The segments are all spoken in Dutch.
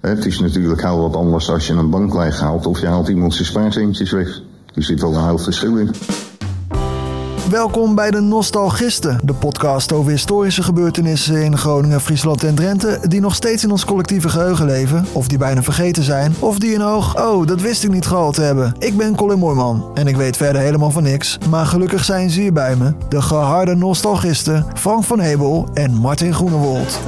Het is natuurlijk heel wat anders als je een bank haalt of je haalt iemand zijn spaarcentjes weg. Er zit wel een heel verschil in. Welkom bij de Nostalgisten, de podcast over historische gebeurtenissen in Groningen, Friesland en Drenthe die nog steeds in ons collectieve geheugen leven, of die bijna vergeten zijn, of die een oog, oh, dat wist ik niet gehaald hebben. Ik ben Colin Mooiman en ik weet verder helemaal van niks, maar gelukkig zijn ze hier bij me, de geharde Nostalgisten Frank van Hebel en Martin Groenewold.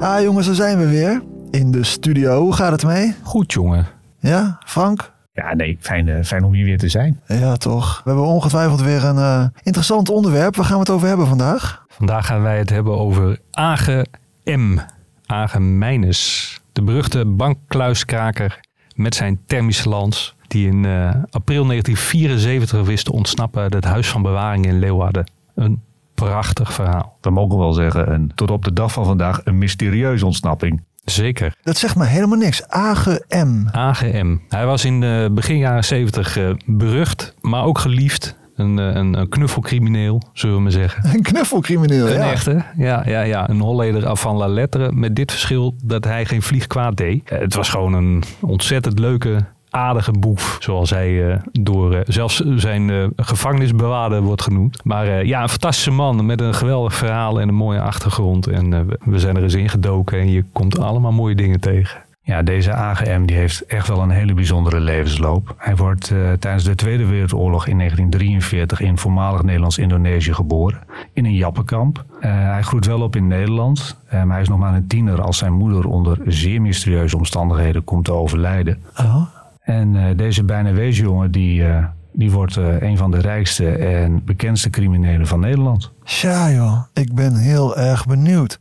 Ah jongens, daar zijn we weer. In de studio. Hoe gaat het mee? Goed jongen. Ja, Frank? Ja, nee, fijn, uh, fijn om hier weer te zijn. Ja, toch. We hebben ongetwijfeld weer een uh, interessant onderwerp. Waar gaan we het over hebben vandaag? Vandaag gaan wij het hebben over Age M. Age Mijnes. De beruchte bankkluiskraker met zijn thermische lans. Die in uh, april 1974 wist te ontsnappen uit het Huis van Bewaring in Leeuwarden. Een prachtig verhaal. We mogen wel zeggen, en tot op de dag van vandaag een mysterieuze ontsnapping. Zeker. Dat zegt me helemaal niks. AGM. AGM. Hij was in de begin jaren 70 uh, berucht, maar ook geliefd. Een, een, een, knuffelcrimineel, zullen we maar zeggen. Een knuffelcrimineel, een ja. Een echte, ja, ja, ja. Een Holleder af van la lettre. Met dit verschil dat hij geen vlieg kwaad deed. Het was gewoon een ontzettend leuke aardige boef, zoals hij uh, door uh, zelfs zijn uh, gevangenisbewaarder wordt genoemd. Maar ja, een fantastische man met een geweldig verhaal en een mooie achtergrond. En we zijn er eens ingedoken en je komt allemaal mooie dingen tegen. Ja, deze AGM die heeft echt wel een hele bijzondere levensloop. Hij wordt tijdens de Tweede Wereldoorlog in 1943 in voormalig Nederlands-Indonesië geboren. In een jappenkamp. hij groeit wel op in Nederland. maar hij is nog maar een tiener als zijn moeder onder zeer mysterieuze omstandigheden komt te overlijden. Oh. En uh, deze bijna weesjongen die, uh, die wordt uh, een van de rijkste en bekendste criminelen van Nederland. Tja joh, ik ben heel erg benieuwd.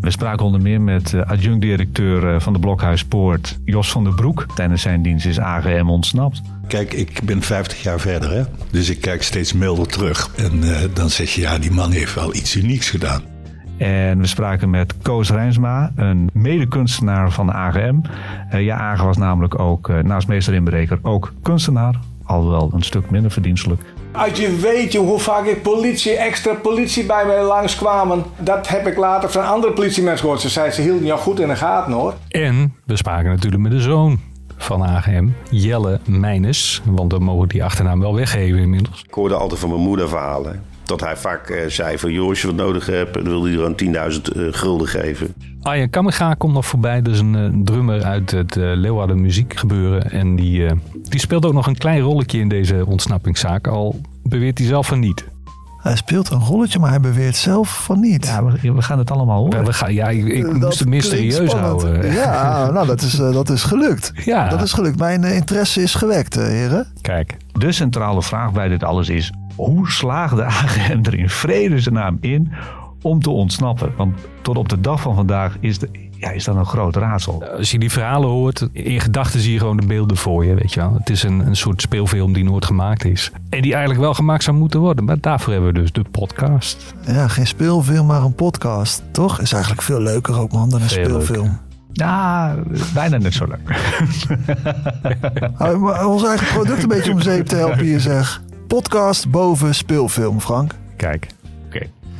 We spraken onder meer met adjunct-directeur van de Blokhuispoort Jos van der Broek. Tijdens zijn dienst is AGM ontsnapt. Kijk, ik ben 50 jaar verder, hè? dus ik kijk steeds milder terug. En dan zeg je, ja, die man heeft wel iets unieks gedaan. En we spraken met Koos Rijnsma, een medekunstenaar van de AGM. Uh, ja, AGM was namelijk ook, uh, naast meester inbreker, ook kunstenaar. Alhoewel een stuk minder verdienstelijk. Als je weet hoe vaak ik politie, extra politie bij mij langskwamen. Dat heb ik later van andere politiemensen gehoord. Ze zeiden, ze hielden jou goed in de gaten hoor. En we spraken natuurlijk met de zoon van AGM, Jelle Mijnes. Want we mogen die achternaam wel weggeven inmiddels. Ik hoorde altijd van mijn moeder verhalen. Dat hij vaak uh, zei van, joh, als je wat nodig hebt, dan wil hij er een 10.000 uh, gulden geven. Arjen Kammerga komt nog voorbij. Dat is een uh, drummer uit het uh, Leeuwarden muziekgebeuren. En die, die speelt ook nog een klein rolletje in deze ontsnappingszaak. Al beweert hij zelf van niet. Hij speelt een rolletje, maar hij beweert zelf van niet. Ja, we, we gaan het allemaal horen. Ja, we gaan, ja ik, ik moest het mysterieus houden. Ja, nou, dat is, dat is gelukt. Ja. Dat is gelukt. Mijn interesse is gewekt, heren. Kijk. De centrale vraag bij dit alles is... hoe slaagde AGM er in vredesnaam in om te ontsnappen? Want tot op de dag van vandaag is, de, ja, is dat een groot raadsel. Als je die verhalen hoort, in gedachten zie je gewoon de beelden voor je, weet je wel. Het is een, een soort speelfilm die nooit gemaakt is. En die eigenlijk wel gemaakt zou moeten worden. Maar daarvoor hebben we dus de podcast. Ja, geen speelfilm, maar een podcast. Toch? Is eigenlijk veel leuker ook, man, dan een Veel speelfilm. leuker. Ja, bijna net zo leuk. Hou ons eigen product een beetje om zeep te helpen hier, zeg. Podcast boven speelfilm, Frank. Kijk.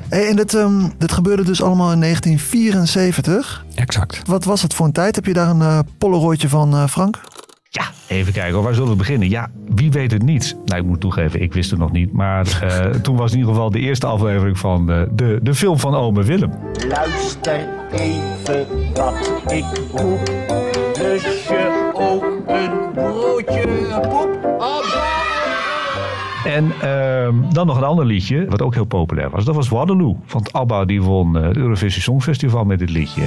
Hey, en dit, um, dit gebeurde dus allemaal in 1974. Exact. Wat was het voor een tijd? Heb je daar een uh, polaroidje van, uh, Frank? Ja, even kijken hoor. Waar zullen we beginnen? Ja, wie weet het niet? Nou, ik moet toegeven, ik wist het nog niet. Maar uh, toen was in ieder geval de eerste aflevering van de, de film van Ome Willem. Luister even wat ik roep. Lus je ook een broodje poep? En ehm, dan nog een ander liedje, wat ook heel populair was. Dat was Waterloo. Want ABBA die won eh, het Eurovisie Songfestival met dit liedje.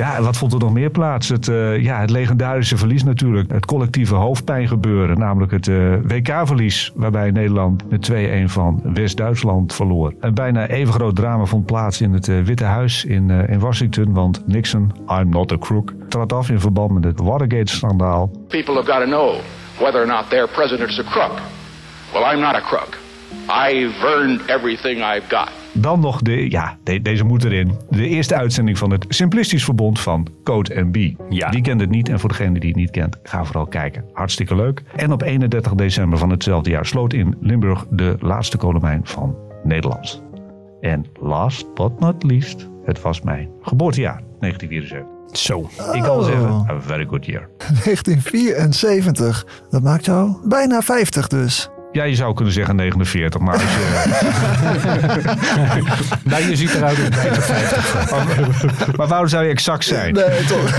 Ja, wat vond er nog meer plaats? Het, eh, ja, het legendarische verlies natuurlijk. Het collectieve hoofdpijn gebeuren. Namelijk het eh, WK-verlies. Waarbij Nederland met 2-1 van West-Duitsland verloor. Een bijna even groot drama vond plaats in het eh, Witte Huis in, in Washington. Want Nixon, I'm not a crook, trad af in verband met het Watergate-schandaal. People have got to know whether or not their president is a crook. Well, I'm not a crook. I've earned everything I've got. Dan nog de, ja, de- deze moet erin. De eerste uitzending van het Simplistisch Verbond van Code B. Ja. Die kent het niet en voor degene die het niet kent, ga vooral kijken. Hartstikke leuk. En op 31 december van hetzelfde jaar sloot in Limburg de laatste kolenmijn van Nederland. En last but not least, het was mijn geboortejaar, 1974. Zo. Ik kan wel zeggen, Oh. a very good year. 1974. Dat maakt jou bijna 50 dus. Ja, je zou kunnen zeggen 49, maar als je... Nou, je ziet eruit als bijna 50. maar waarom zou je exact zijn? Nee, toch?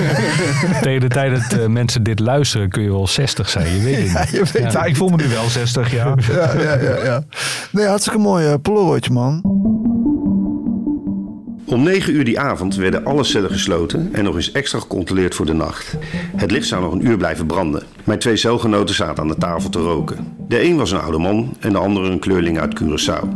Tegen de tijd dat eh, mensen dit luisteren kun je wel 60 zijn. Je weet het Ja, niet. je weet Nou, ik voel me nu wel 60 jaar. Ja, ja, ja, ja. Nee, hartstikke mooi uh, Polaroidje, man. Om 9 uur die avond werden alle cellen gesloten en nog eens extra gecontroleerd voor de nacht. Het licht zou nog een uur blijven branden. Mijn twee celgenoten zaten aan de tafel te roken. De een was een oude man en de andere een kleurling uit Curaçao.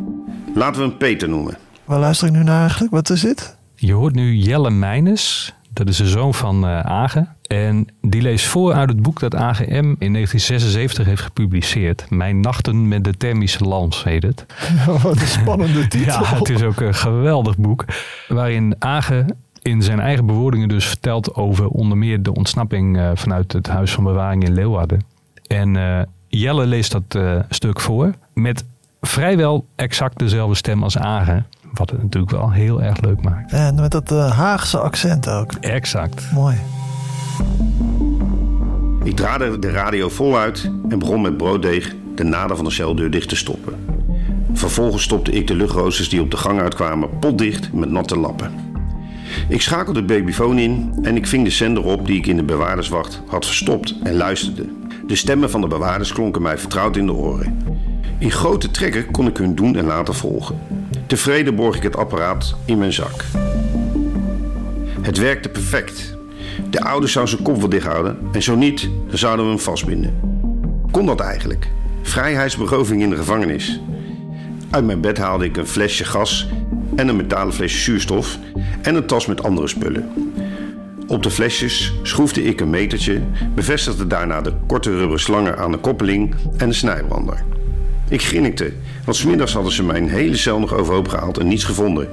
Laten we hem Peter noemen. Waar luister ik nu naar eigenlijk? Wat is dit? Je hoort nu Jelle Meines. Dat is de zoon van eh Agen. En die leest voor uit het boek dat AGM in 1976 heeft gepubliceerd. Mijn nachten met de thermische lans heet het. Wat een spannende titel. Ja, het is ook een geweldig boek. Waarin Agen in zijn eigen bewoordingen dus vertelt over onder meer de ontsnapping eh, vanuit het Huis van Bewaring in Leeuwarden. En eh, Jelle leest dat eh, stuk voor met vrijwel exact dezelfde stem als Agen. Wat het natuurlijk wel heel erg leuk maakt. En met dat Haagse accent ook. Exact. Mooi. Ik draaide de radio voluit en begon met brooddeeg de naden van de celdeur dicht te stoppen. Vervolgens stopte ik de luchtroosters die op de gang uitkwamen potdicht met natte lappen. Ik schakelde de babyfoon in en ik ving de zender op die ik in de bewaarderswacht had verstopt en luisterde. De stemmen van de bewaarders klonken mij vertrouwd in de oren. In grote trekken kon ik hun doen en laten volgen. Tevreden borg ik het apparaat in mijn zak. Het werkte perfect. De oude zou zijn kop wel dicht houden en zo niet, dan zouden we hem vastbinden. Kon dat eigenlijk? Vrijheidsberoving in de gevangenis. Uit mijn bed haalde ik een flesje gas en een metalen flesje zuurstof en een tas met andere spullen. Op de flesjes schroefde ik een metertje, bevestigde daarna de korte rubberen slangen aan de koppeling en de snijbrander. Ik grinnikte, want smiddags hadden ze mijn hele cel nog overhoop gehaald en niets gevonden,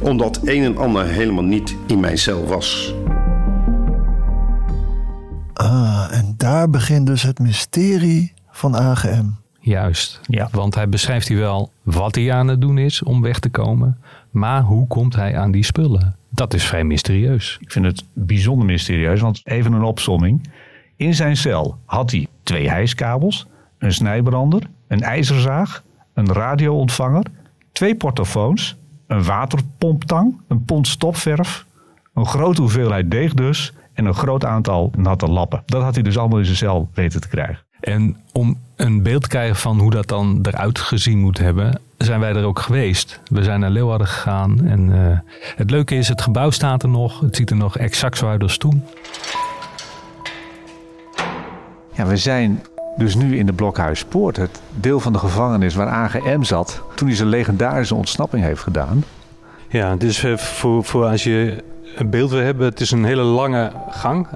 omdat een en ander helemaal niet in mijn cel was. Ah, en daar begint dus het mysterie van AGM. Juist. Ja. Want hij beschrijft hier wel wat hij aan het doen is om weg te komen. Maar hoe komt hij aan die spullen? Dat is vrij mysterieus. Ik vind het bijzonder mysterieus, want even een opsomming. In zijn cel had hij twee hijskabels, een snijbrander, een ijzerzaag, een radioontvanger, twee portofoons, een waterpomptang, een pond stopverf, een grote hoeveelheid deeg dus en een groot aantal natte lappen. Dat had hij dus allemaal in zijn cel weten te krijgen. En om een beeld te krijgen van hoe dat dan eruit gezien moet hebben, zijn wij er ook geweest. We zijn naar Leeuwarden gegaan. En eh, het leuke is, het gebouw staat er nog. Het ziet er nog exact zo uit als toen. Ja, we zijn dus nu in de Blokhuispoort, het deel van de gevangenis waar AGM zat toen hij zijn legendarische ontsnapping heeft gedaan. Ja, dus eh, voor, voor als je beeld wil hebben, het is een hele lange gang.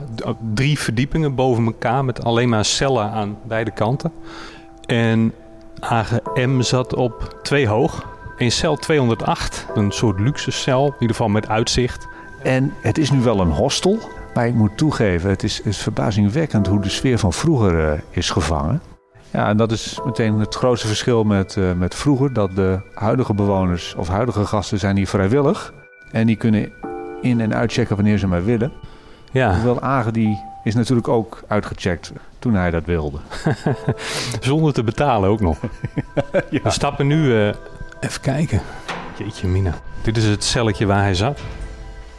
Drie verdiepingen boven elkaar met alleen maar cellen aan beide kanten. En AGM zat op twee hoog. In cel 208, een soort luxe cel, in ieder geval met uitzicht. En het is nu wel een hostel, maar ik moet toegeven, het is, het is verbazingwekkend hoe de sfeer van vroeger eh, is gevangen. Ja, en dat is meteen het grootste verschil met, eh, met vroeger. Dat de huidige bewoners of huidige gasten zijn hier vrijwillig. En die kunnen in- en uitchecken wanneer ze maar willen. Ja, Hoewel Agen die is natuurlijk ook uitgecheckt toen hij dat wilde. zonder te betalen ook nog. We stappen nu, eh, even kijken. Jeetje mina. Dit is het celletje waar hij zat.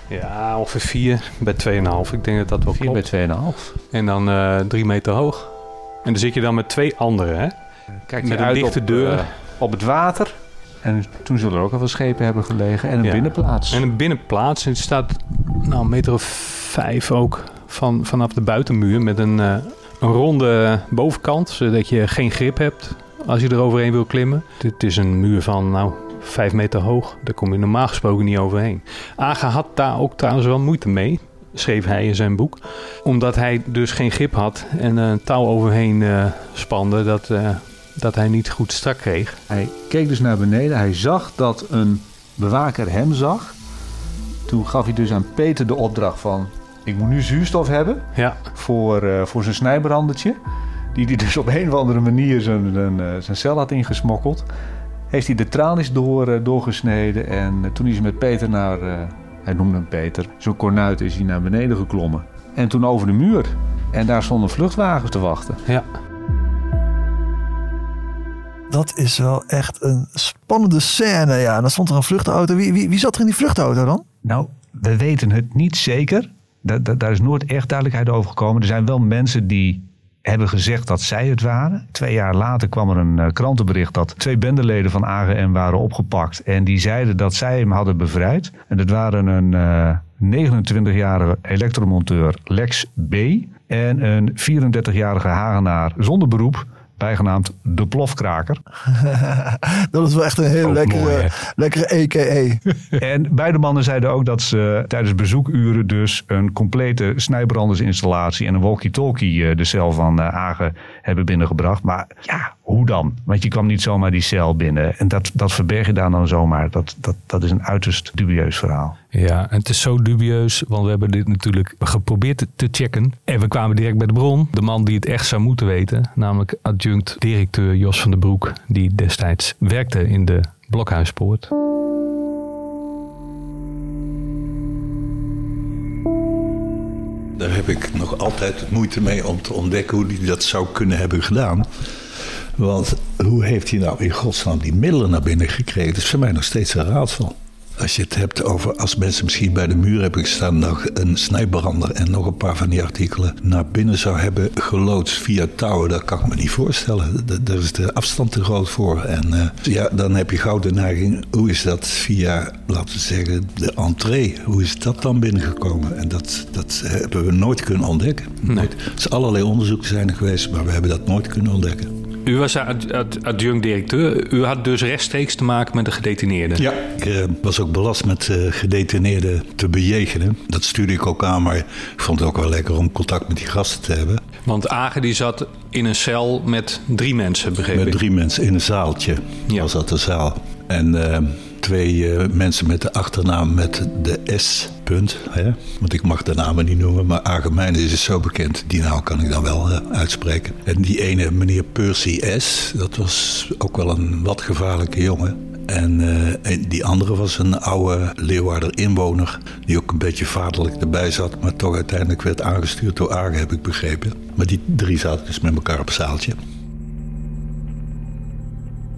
Ja, ongeveer 4 bij 2,5. Ik denk dat dat wel 4 klopt. bij 2,5. En dan eh 3 meter hoog. En dan zit je dan met twee anderen, hè? Kijk Met een uit dichte op, deur. eh, op het water. En toen zullen er ook al veel schepen hebben gelegen. En een Ja. binnenplaats. En een binnenplaats. En het staat nou, een meter of vijf ook van, vanaf de buitenmuur. Met een, eh, een ronde bovenkant. Zodat je geen grip hebt als je er overheen wil klimmen. Dit is een muur van nou, vijf meter hoog. Daar kom je normaal gesproken niet overheen. Aga had daar ook trouwens wel moeite mee. Schreef hij in zijn boek. Omdat hij dus geen grip had. En een touw overheen eh, spande. Dat, eh, dat hij niet goed strak kreeg. Hij keek dus naar beneden. Hij zag dat een bewaker hem zag. Toen gaf hij dus aan Peter de opdracht van... Ik moet nu zuurstof hebben Ja. voor, eh, voor zijn snijbrandertje. Die hij dus op een of andere manier zijn, zijn, eh, zijn cel had ingesmokkeld. Heeft hij de tralies door, eh, doorgesneden. En toen is hij met Peter naar... eh, hij noemde hem Peter. Zo'n kornuit is hij naar beneden geklommen. En toen over de muur. En daar stonden vluchtwagens te wachten. Ja. Dat is wel echt een spannende scène. Ja, en dan stond er een vluchtauto. Wie, wie, wie zat er in die vluchtauto dan? Nou, we weten het niet zeker. Da- da- daar is nooit echt duidelijkheid over gekomen. Er zijn wel mensen die hebben gezegd dat zij het waren. Twee jaar later kwam er een eh, krantenbericht dat twee bendeleden van AGM waren opgepakt. En die zeiden dat zij hem hadden bevrijd. En dat waren een eh, 29-jarige elektromonteur Lex B. En een 34-jarige Hagenaar zonder beroep, bijgenaamd de Plofkraker. Dat is wel echt een heel Ook lekkere, mooi, lekkere EKE. En beide mannen zeiden ook dat ze tijdens bezoekuren dus een complete snijbrandersinstallatie en een walkie-talkie eh, de cel van eh, Agen hebben binnengebracht. Maar ja, hoe dan? Want je kwam niet zomaar die cel binnen. En dat, dat verberg je daar dan zomaar. Dat, dat, dat is een uiterst dubieus verhaal. Ja, en het is zo dubieus, want we hebben dit natuurlijk geprobeerd te- checken. En we kwamen direct bij de bron. De man die het echt zou moeten weten, namelijk adjunct-directeur Jos van den Broek, die destijds werkte in de Blokhuispoort. Daar heb ik nog altijd moeite mee om te ontdekken hoe hij dat zou kunnen hebben gedaan. Want hoe heeft hij nou in godsnaam die middelen naar binnen gekregen? Dat is voor mij nog steeds een raadsel. Als je het hebt over als mensen misschien bij de muur hebben gestaan, nog een snijbrander en nog een paar van die artikelen naar binnen zou hebben geloodst via touwen, dat kan ik me niet voorstellen. Da- Daar is de afstand te groot voor. En eh, ja, dan heb je gauw de neiging, hoe is dat via, laten we zeggen, de entree? Hoe is dat dan binnengekomen? En dat, dat hebben we nooit kunnen ontdekken. Nooit. Er is allerlei onderzoeken zijn er geweest, maar we hebben dat nooit kunnen ontdekken. U was ad- ad- adjunct-directeur. U had dus rechtstreeks te maken met de gedetineerden. Ja, ik eh, was ook belast met eh, gedetineerden te bejegenen. Dat stuurde ik ook aan, maar ik vond het ook wel lekker om contact met die gasten te hebben. Want Agen die zat in een cel met drie mensen, begreep Met drie mensen in een zaaltje was dat de zaal. En eh, twee eh, mensen met de achternaam met de S. Punt, hè? Want ik mag de namen niet noemen, maar Agemijn is dus zo bekend. Die naam kan ik dan wel eh, uitspreken. En die ene, meneer Percy S., dat was ook wel een wat gevaarlijke jongen. En, eh, en die andere was een oude Leeuwarder inwoner. Die ook een beetje vaderlijk erbij zat. Maar toch uiteindelijk werd aangestuurd door Agen, heb ik begrepen. Maar die drie zaten dus met elkaar op zaaltje.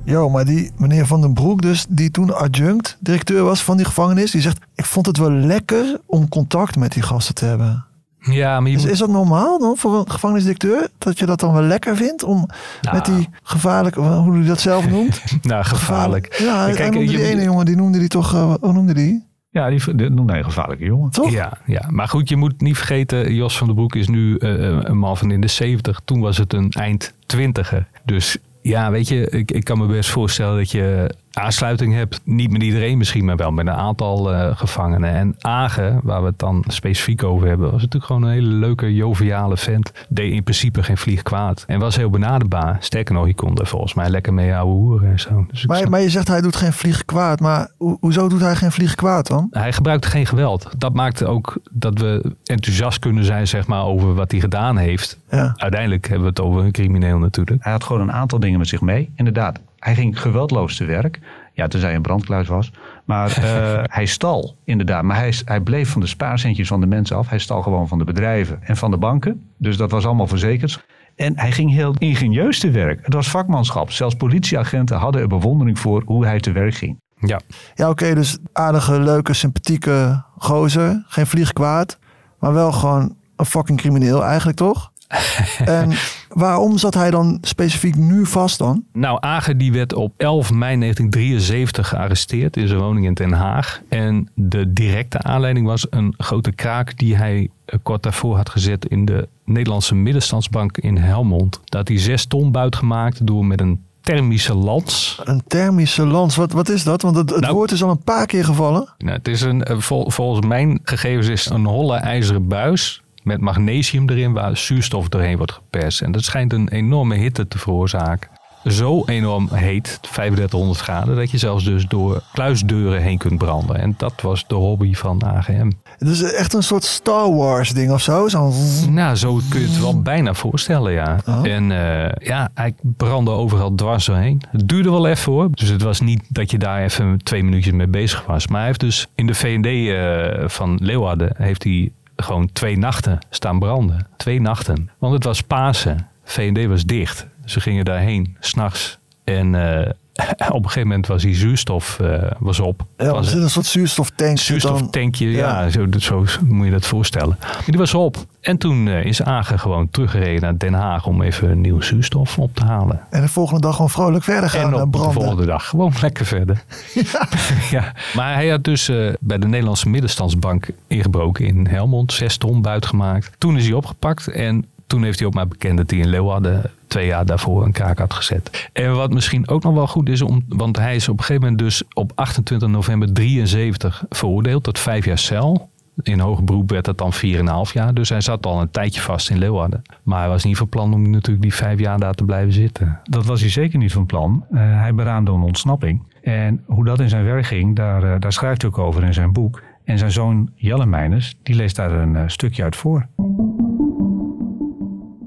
Jo, maar die meneer Van den Broek dus, die toen adjunct directeur was van die gevangenis, die zegt, ik vond het wel lekker om contact met die gasten te hebben. Ja, maar je Is, moet- is dat normaal dan voor een gevangenisdirecteur? Dat je dat dan wel lekker vindt om Nou. met die gevaarlijke, hoe hij dat zelf noemt? nou, gevaarlijk. Ja, Kijk, je die ene jongen, die noemde die toch, eh, hoe noemde die? Ja, die, die noemde hij een gevaarlijke jongen. Toch? Ja, ja, maar goed, je moet niet vergeten, Jos van den Broek is nu eh, een man van in de 70. Toen was het een eind twintiger. Dus ja, weet je, ik, ik kan me best voorstellen dat je aansluiting hebt. Niet met iedereen misschien, maar wel met een aantal eh, gevangenen. En Agen, waar we het dan specifiek over hebben, was natuurlijk gewoon een hele leuke, joviale vent. Deed in principe geen vlieg kwaad. En was heel benaderbaar. Sterker nog, je kon er volgens mij lekker mee ouwe hoeren en zo. Dus Maar, snap- maar je zegt hij doet geen vlieg kwaad, maar ho- hoezo doet hij geen vlieg kwaad dan? Hij gebruikte geen geweld. Dat maakte ook dat we enthousiast kunnen zijn zeg maar, over wat hij gedaan heeft. Ja. Uiteindelijk hebben we het over een crimineel natuurlijk. Hij had gewoon een aantal dingen met zich mee. Inderdaad, hij ging geweldloos te werk. Ja, tenzij hij een brandkluis was. Maar eh, hij stal, inderdaad. Maar hij, hij bleef van de spaarcentjes van de mensen af. Hij stal gewoon van de bedrijven en van de banken. Dus dat was allemaal verzekerd. En hij ging heel ingenieus te werk. Het was vakmanschap. Zelfs politieagenten hadden er bewondering voor hoe hij te werk ging. Ja. Ja, oké, dus aardige, leuke, sympathieke gozer. Geen vlieg kwaad. Maar wel gewoon een fucking crimineel eigenlijk, toch? en waarom zat hij dan specifiek nu vast dan? Nou, Ager die werd op 11 mei 1973 gearresteerd in zijn woning in Den Haag. En de directe aanleiding was een grote kraak die hij eh, kort daarvoor had gezet in de Nederlandse middenstandsbank in Helmond. Daar had hij zes ton buit gemaakt door met een thermische lans. Een thermische lans, wat, wat is dat? Want het, het Nou- woord is al een paar keer gevallen. Nou, het is een, eh, vol- volgens mijn gegevens is het een holle ijzeren buis met magnesium erin waar zuurstof doorheen wordt geperst. En dat schijnt een enorme hitte te veroorzaken. Zo enorm heet, 3500 graden, dat je zelfs dus door kluisdeuren heen kunt branden. En dat was de hobby van AGM. Het is echt een soort Star Wars ding of zo. Zo'n... Nou, zo kun je het wel bijna voorstellen, ja. En eh, ja, hij brandde overal dwars doorheen. Het duurde wel even hoor. Dus het was niet dat je daar even twee minuutjes mee bezig was. Maar hij heeft dus in de V&D eh, van Leeuwarden... heeft hij gewoon twee nachten staan branden. Twee nachten. Want het was Pasen. V&D was dicht. Ze gingen daarheen, s'nachts. En eh, op een gegeven moment was die zuurstof eh, was op. Ja, Was- een soort zuurstoftank. zuurstoftankje, Ja. ja, zo, zo moet je dat voorstellen. Die was op. En toen eh, is Agen gewoon teruggereden naar Den Haag om even nieuwe zuurstof op te halen. En de volgende dag gewoon vrolijk verder gaan En eh, op de branden. volgende dag gewoon lekker verder. Ja. Maar hij had dus eh, bij de Nederlandse middenstandsbank ingebroken in Helmond. Zes ton buitgemaakt. Toen is hij opgepakt en toen heeft hij ook maar bekend dat hij in Leeuwarden twee jaar daarvoor een kraak had gezet. En wat misschien ook nog wel goed is, want hij is op een gegeven moment dus op 28 november 73 veroordeeld tot vijf jaar cel. In hoger beroep werd dat dan 4,5 jaar. Dus hij zat al een tijdje vast in Leeuwarden. Maar hij was niet van plan om natuurlijk die vijf jaar daar te blijven zitten. Dat was hij zeker niet van plan. Eh, hij beraamde een ontsnapping. En hoe dat in zijn werk ging, daar, eh, daar schrijft hij ook over in zijn boek. En zijn zoon Jelle Meiners, die leest daar een eh, stukje uit voor.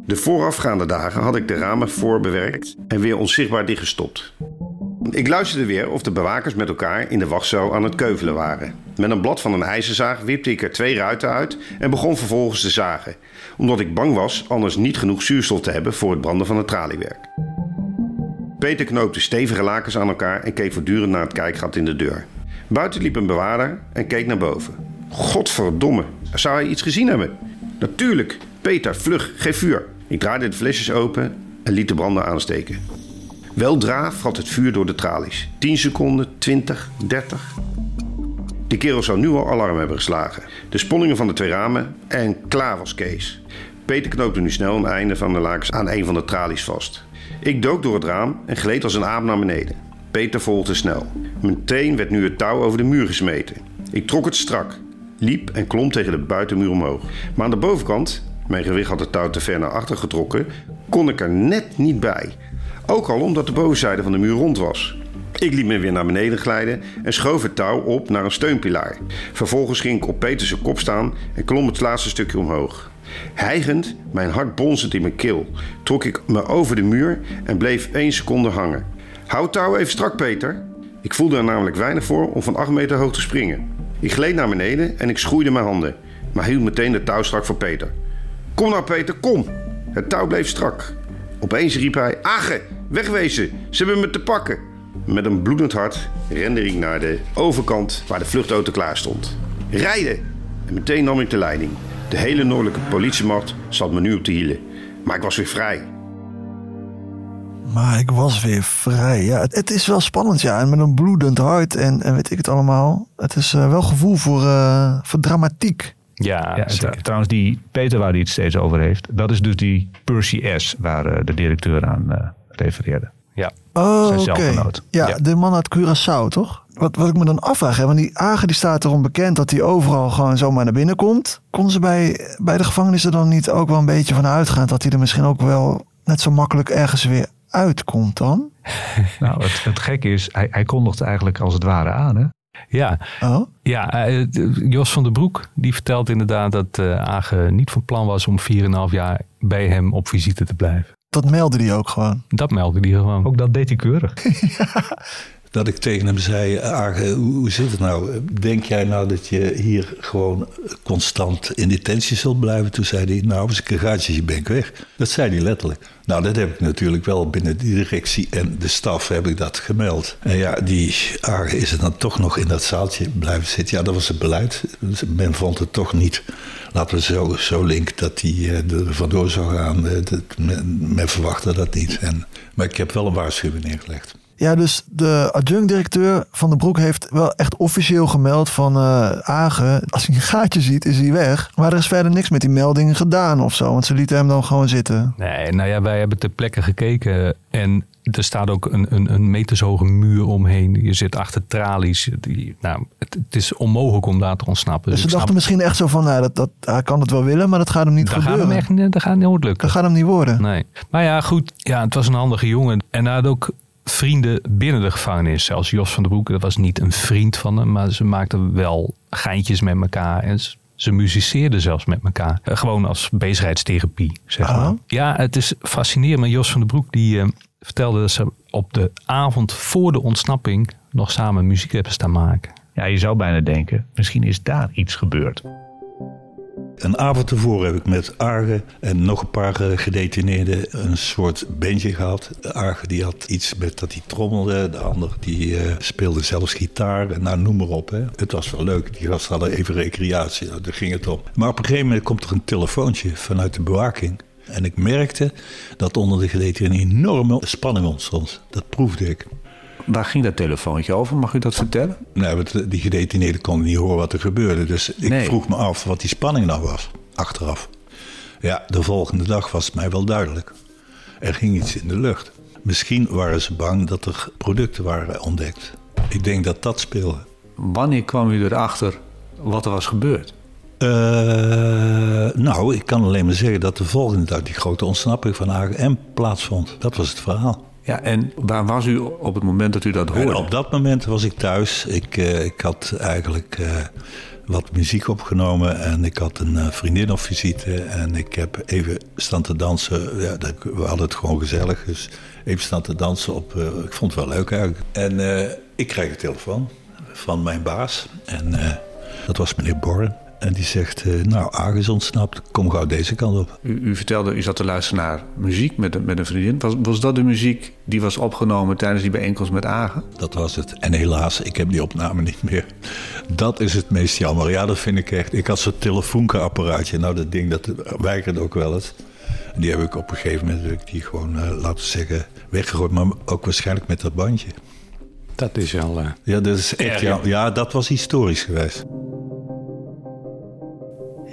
De voorafgaande dagen had ik de ramen voorbewerkt en weer onzichtbaar dichtgestopt. Ik luisterde weer of de bewakers met elkaar in de wachtzaal aan het keuvelen waren. Met een blad van een ijzerzaag wipte ik er twee ruiten uit en begon vervolgens te zagen, omdat ik bang was anders niet genoeg zuurstof te hebben voor het branden van het traliewerk. Peter knoopte stevige lakens aan elkaar en keek voortdurend naar het kijkgat in de deur. Buiten liep een bewaarder en keek naar boven. Godverdomme, zou hij iets gezien hebben? Natuurlijk. Peter, vlug, geef vuur. Ik draaide de flesjes open en liet de branden aansteken. Weldra vrat het vuur door de tralies. 10 seconden, 20, 30. De kerel zou nu al alarm hebben geslagen. De sponningen van de twee ramen en klaar was Kees. Peter knoopte nu snel een einde van de lakens aan een van de tralies vast. Ik dook door het raam en gleed als een aap naar beneden. Peter volgde snel. Meteen werd nu het touw over de muur gesmeten. Ik trok het strak, liep en klom tegen de buitenmuur omhoog. Maar aan de bovenkant, mijn gewicht had het touw te ver naar achter getrokken, kon ik er net niet bij. Ook al omdat de bovenzijde van de muur rond was. Ik liet me weer naar beneden glijden en schoof het touw op naar een steunpilaar. Vervolgens ging ik op Peters kop staan en klom het laatste stukje omhoog. Hijgend, mijn hart bonzend in mijn keel, trok ik me over de muur en bleef één seconde hangen. Houd touw even strak, Peter. Ik voelde er namelijk weinig voor om van 8 meter hoog te springen. Ik gleed naar beneden en ik schroeide mijn handen, maar hield meteen de touw strak voor Peter. Kom nou, Peter, kom! Het touw bleef strak. Opeens riep hij: Age, wegwezen, ze hebben me te pakken. Met een bloedend hart rende ik naar de overkant waar de vluchtauto klaar stond. Rijden! En meteen nam ik de leiding. De hele noordelijke politiemacht zat me nu op de hielen. Maar ik was weer vrij. Maar ik was weer vrij. Ja, het, het is wel spannend, ja. En met een bloedend hart en, en weet ik het allemaal. Het is eh, wel gevoel voor, eh, voor dramatiek. Ja, Ja, tr- trouwens, die Peter waar hij het steeds over heeft, dat is dus die Percy S. waar eh, de directeur aan eh, refereerde. Ja. Oh, Zijn oké. zelfgenoot. Ja, Ja. de man uit Curaçao, toch? Wat, wat ik me dan afvraag, hè, want die Agen die staat erom bekend dat hij overal gewoon zomaar naar binnen komt. Konden ze bij, bij de gevangenissen dan niet ook wel een beetje van uitgaan dat hij er misschien ook wel net zo makkelijk ergens weer uitkomt dan? Nou, het, het gekke is, hij, hij kondigde eigenlijk als het ware aan. Hè? Ja, Oh? ja eh, Jos van der Broek die vertelt inderdaad dat eh Age niet van plan was om 4,5 jaar bij hem op visite te blijven. Dat meldde hij ook gewoon. Dat meldde hij gewoon. Ook dat deed hij keurig. dat ik tegen hem zei: Arge, hoe, zit het nou? Denk jij nou dat je hier gewoon constant in detentie zult blijven? Toen zei hij: Nou, als ik een gaatje ben ik weg. Dat zei hij letterlijk. Nou, dat heb ik natuurlijk wel binnen de directie en de staf heb ik dat gemeld. En ja, die Arge is er dan toch nog in dat zaaltje blijven zitten. Ja, dat was het beleid. Dus men vond het toch niet, laten we zo, zo link, dat hij eh, er vandoor zou gaan. Eh, dat, men, men verwachtte dat niet. En, maar ik heb wel een waarschuwing neergelegd. Ja, dus de adjunct-directeur van de Broek heeft wel echt officieel gemeld van eh Agen. Als hij een gaatje ziet, is hij weg. Maar er is verder niks met die meldingen gedaan of zo. Want ze lieten hem dan gewoon zitten. Nee, nou ja, wij hebben ter plekke gekeken en er staat ook een, een, een metershoge muur omheen. Je zit achter tralies. Die, nou, het, het is onmogelijk om daar te ontsnappen. Dus ze ik snap- dachten misschien echt zo van, nou, dat, dat, hij kan het wel willen, maar dat gaat hem niet dat gaat gebeuren. hem echt dat gaat nooit lukken. Dat gaat hem niet worden. Nee. Maar ja, goed. Ja, het was een handige jongen. En hij had ook vrienden binnen de gevangenis. Zelfs Jos van der Broek, dat was niet een vriend van hem. Maar ze maakten wel geintjes met elkaar. En ze- ze muziceerden zelfs met elkaar. Eh, gewoon als bezigheidstherapie, zeg maar. Ah. Ja, het is fascinerend. Maar Jos van der Broek die eh, vertelde dat ze op de avond voor de ontsnapping... nog samen muziek hebben staan maken. Ja, je zou bijna denken, misschien is daar iets gebeurd. Een avond tevoren heb ik met Arge en nog een paar eh, gedetineerden een soort bandje gehad. Arge die had iets met dat hij trommelde, de ander die eh, speelde zelfs gitaar. En Nou, noem maar op. Hè. Het was wel leuk, die gasten hadden even recreatie, nou, daar ging het om. Maar op een gegeven moment komt er een telefoontje vanuit de bewaking. En ik merkte dat onder de gedetineerden een enorme spanning ontstond. Dat proefde ik. Waar ging dat telefoontje over? Mag u dat vertellen? Nee, want die gedetineerden konden niet horen wat er gebeurde. Dus ik Nee. vroeg me af wat die spanning nou was, achteraf. Ja, de volgende dag was het mij wel duidelijk. Er ging iets in de lucht. Misschien waren ze bang dat er producten waren ontdekt. Ik denk dat dat speelde. Wanneer kwam u erachter wat er was gebeurd? Eh, nou, ik kan alleen maar zeggen dat de volgende dag die grote ontsnapping van AGM plaatsvond. Dat was het verhaal. Ja, en waar was u op het moment dat u dat En hoorde? op dat moment was ik thuis. Ik, eh, ik had eigenlijk eh, wat muziek opgenomen en ik had een eh, vriendin op visite. En ik heb even staan te dansen. Ja, we hadden het gewoon gezellig. Dus even staan te dansen op. ik vond het wel leuk eigenlijk. En ik krijg een telefoon van mijn baas. En dat was meneer Borren. En die zegt, eh, nou, Aag is ontsnapt. Kom gauw deze kant op. U, u vertelde, u zat te luisteren naar muziek met, een- met een vriendin. Was, was dat de muziek die was opgenomen tijdens die bijeenkomst met Agen? Dat was het. En helaas, ik heb die opname niet meer. Dat is het meest jammer. Ja, dat vind ik echt. Ik had zo'n telefoonapparaatje. Nou, dat ding, dat weigerde ook wel eens. En die heb ik op een gegeven moment, heb ik die gewoon, eh, laten we zeggen, weggegooid. Maar ook waarschijnlijk met dat bandje. Dat is al... eh, Ja, dat is echt. Ja, dat was historisch geweest.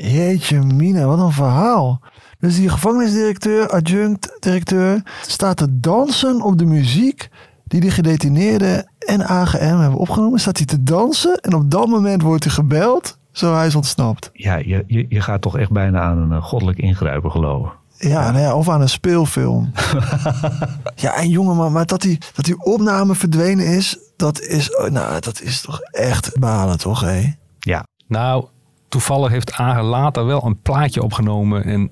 Jeetje mina, wat een verhaal. Dus die gevangenisdirecteur, adjunct-directeur, staat te dansen op de muziek die de gedetineerden en AGM hebben opgenomen. Staat hij te dansen en op dat moment wordt hij gebeld. Zo hij is ontsnapt. Ja, je, je, je gaat toch echt bijna aan een eh, goddelijk ingrijpen geloven. Ja, nou ja, of aan een speelfilm. ja, en jongen, maar, maar dat, die, dat die opname verdwenen is, dat is, oh, nou, dat is toch echt balen, toch? Hé? Ja, Nou, toevallig heeft Agen later wel een plaatje opgenomen. En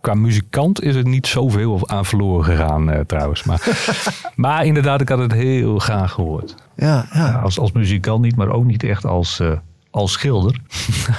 qua muzikant is het niet zoveel aan verloren gegaan eh, trouwens. Maar, maar inderdaad, ik had het heel graag gehoord. Ja, ja. als, als muzikant niet, maar ook niet echt als, eh, als schilder.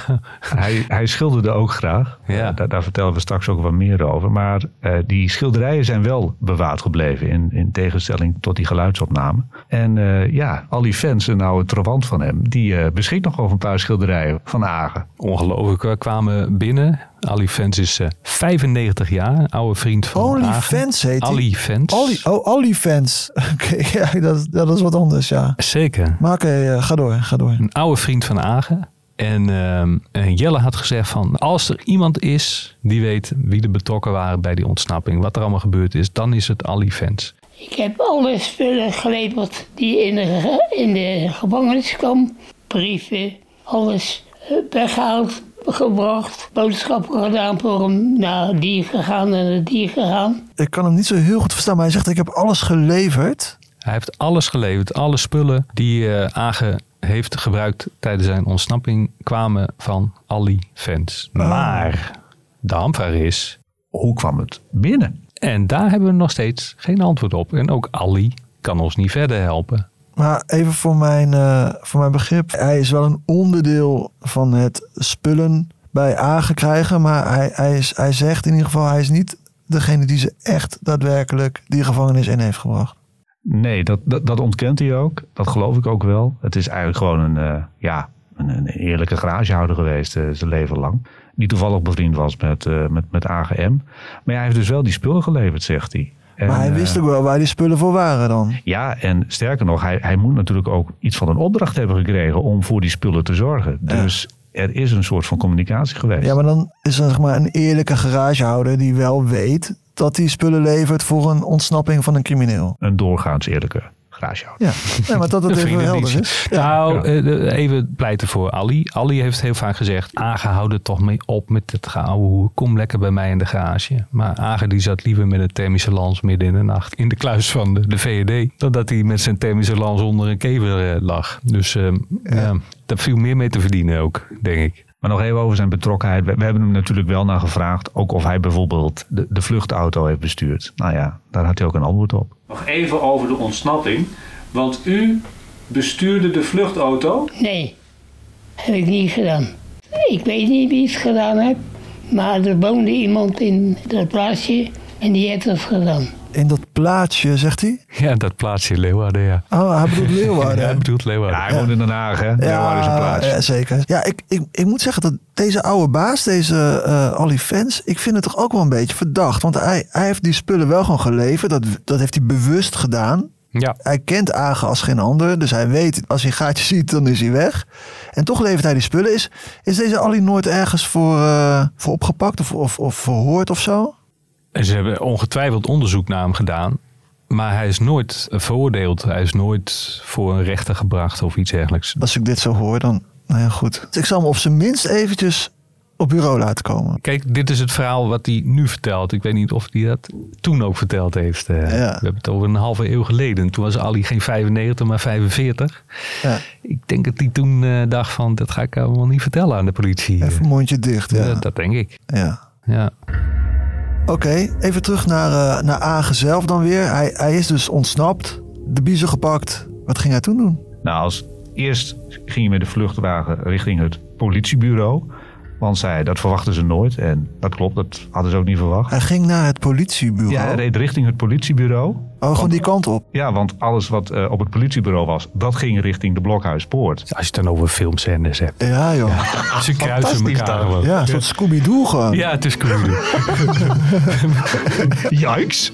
hij, hij schilderde ook graag. Ja. Eh, daar, daar vertellen we straks ook wat meer over. Maar eh, die schilderijen zijn wel bewaard gebleven. In, in tegenstelling tot die geluidsopname. En eh, ja, al die fans, een oude trawant van hem, die eh, beschikt nog over een paar schilderijen van Agen. Ongelooflijk, we kwamen binnen. Ali Fans is eh, 95 jaar, een oude vriend van Only Agen. Fans heet hij. Ali Fans. Oh, OnlyFans. Oké, ja, dat, dat is wat anders, ja. Zeker. Maar oké, eh, ga door, ga door. Een oude vriend van Agen. En ehm, en Jelle had gezegd van, als er iemand is die weet wie er betrokken waren bij die ontsnapping, wat er allemaal gebeurd is, dan is het Ali Fans. Ik heb alle spullen geleverd die in de, in de gevangenis kwam. Brieven, alles eh, weggehaald, gebracht. Boodschappen gedaan voor hem. Naar die gegaan en naar die gegaan. Ik kan hem niet zo heel goed verstaan, maar hij zegt ik heb alles geleverd. Hij heeft alles geleverd. Alle spullen die eh Agen heeft gebruikt tijdens zijn ontsnapping kwamen van Ali Fans. Maar de hamvraag is, Hoe kwam het binnen? en daar hebben we nog steeds geen antwoord op. En ook Ali kan ons niet verder helpen. Maar even voor mijn, eh, voor mijn begrip. Hij is wel een onderdeel van het spullen bij Agen krijgen. Maar hij, hij, is, hij zegt in ieder geval, hij is niet degene die ze echt daadwerkelijk die gevangenis in heeft gebracht. Nee, dat, dat, ontkent hij ook. Dat geloof ik ook wel. Het is eigenlijk gewoon een, eh, ja, een, een eerlijke garagehouder geweest uh, zijn leven lang. Die toevallig bevriend was met, uh, met, met AGM. Maar hij heeft dus wel die spullen geleverd, zegt hij. En, maar hij wist ook wel waar die spullen voor waren dan. Ja, en sterker nog, hij, hij moet natuurlijk ook iets van een opdracht hebben gekregen om voor die spullen te zorgen. Dus er is een soort van communicatie geweest. Ja, maar dan is er zeg maar een eerlijke garagehouder die wel weet dat hij spullen levert voor een ontsnapping van een crimineel. Een doorgaans eerlijke garagehouder. Ja, nee, maar dat het even helder is. Nou, uh, even pleiten voor Ali. Ali heeft heel vaak gezegd, Agen houdt er toch mee op met het geouwe Kom lekker bij mij in de garage. Maar Agen die zat liever met een thermische lans midden in de nacht in de kluis van de, de VED. Dan dat hij met zijn thermische lans onder een kever uh, lag. Dus ja. ja, daar viel meer mee te verdienen ook, denk ik. Maar nog even over zijn betrokkenheid. We, we, hebben hem natuurlijk wel naar gevraagd. Ook of hij bijvoorbeeld de, de, vluchtauto heeft bestuurd. Nou ja, daar had hij ook een antwoord op. Nog even over de ontsnapping. Want u bestuurde de vluchtauto? Nee, heb ik niet gedaan. Ik weet niet wie het gedaan heeft. Maar er woonde iemand in dat plaatsje en die heeft dat gedaan. In dat plaatsje, zegt hij? Ja, dat plaatsje Leeuwarden, ja. Oh, hij bedoelt Leeuwarden. ja, hij bedoelt Leeuwarden. Ja, hij woont in Den Haag, hè? Leeuwarden is een plaats. Ja, zeker. Ja, ik, ik, ik moet zeggen dat deze oude baas, deze uh, Ali Fans, ik vind het toch ook wel een beetje verdacht. Want hij, hij heeft die spullen wel gewoon geleverd. Dat, dat heeft hij bewust gedaan. Ja. Hij kent Agen als geen ander. Dus hij weet, als hij een gaatje ziet, dan is hij weg. En toch levert hij die spullen. Is, is deze Ali nooit ergens voor, uh, voor opgepakt of, of, of verhoord of zo? En ze hebben ongetwijfeld onderzoek naar hem gedaan. Maar hij is nooit veroordeeld. Hij is nooit voor een rechter gebracht of iets dergelijks. Als ik dit zo hoor, dan... Nou ja, goed. Ik zal hem op zijn minst eventjes op bureau laten komen. Kijk, dit is het verhaal wat hij nu vertelt. Ik weet niet of hij dat toen ook verteld heeft. Ja. We hebben het over een halve eeuw geleden. Toen was Ali geen 95, maar 45. Ja. Ik denk dat hij toen uh, dacht van, dat ga ik allemaal niet vertellen aan de politie. Even mondje dicht, ja. Dat, dat denk ik. Ja. Ja. Oké, even terug naar, uh, naar Agen zelf dan weer. Hij, hij is dus ontsnapt, de biezen gepakt. Wat ging hij toen doen? Nou, als eerst ging hij met de vluchtwagen richting het politiebureau. Want zij, dat verwachten ze nooit. En dat klopt, dat hadden ze ook niet verwacht. Hij ging naar het politiebureau? Ja, hij reed richting het politiebureau. Oh, gewoon die kant op? Ja, want alles wat uh, op het politiebureau was, dat ging richting de Blokhuispoort. Als je het dan over filmscènes hebt. Ja, joh. Ja, ze kruisen elkaar gewoon. Ja, een soort Scooby-Doo gewoon. Ja, het is Scooby-Doo. Yikes.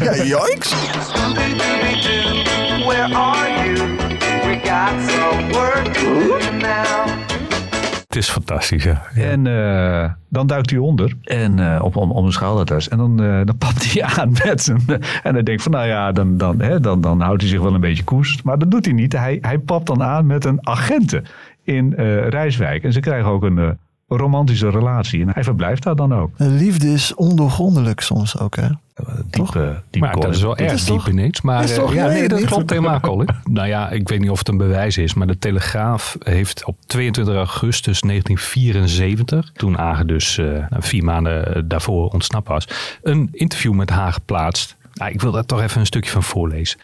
ja, yikes. Where are you? We got some work to do now. Het is fantastisch, ja. ja. En uh, dan duikt hij onder en, uh, op, om, om een schoudertas. En dan, uh, dan papt hij aan met zijn... En hij denkt van, nou ja, dan, dan, hè, dan, dan houdt hij zich wel een beetje koest. Maar dat doet hij niet. Hij, hij papt dan aan met een agente in Rijswijk. En ze krijgen ook een romantische relatie. En hij verblijft daar dan ook. Liefde is ondoorgrondelijk soms ook, hè? Diepe, maar dat is wel erg is diep toch, ineens. Maar is toch, ja, nee, nee, dat niet. klopt helemaal, Colin. nou ja, ik weet niet of het een bewijs is, maar de Telegraaf heeft op 22 augustus 1974, toen Agen dus uh, vier maanden daarvoor ontsnapt was, een interview met haar geplaatst. Nou, ik wil daar toch even een stukje van voorlezen.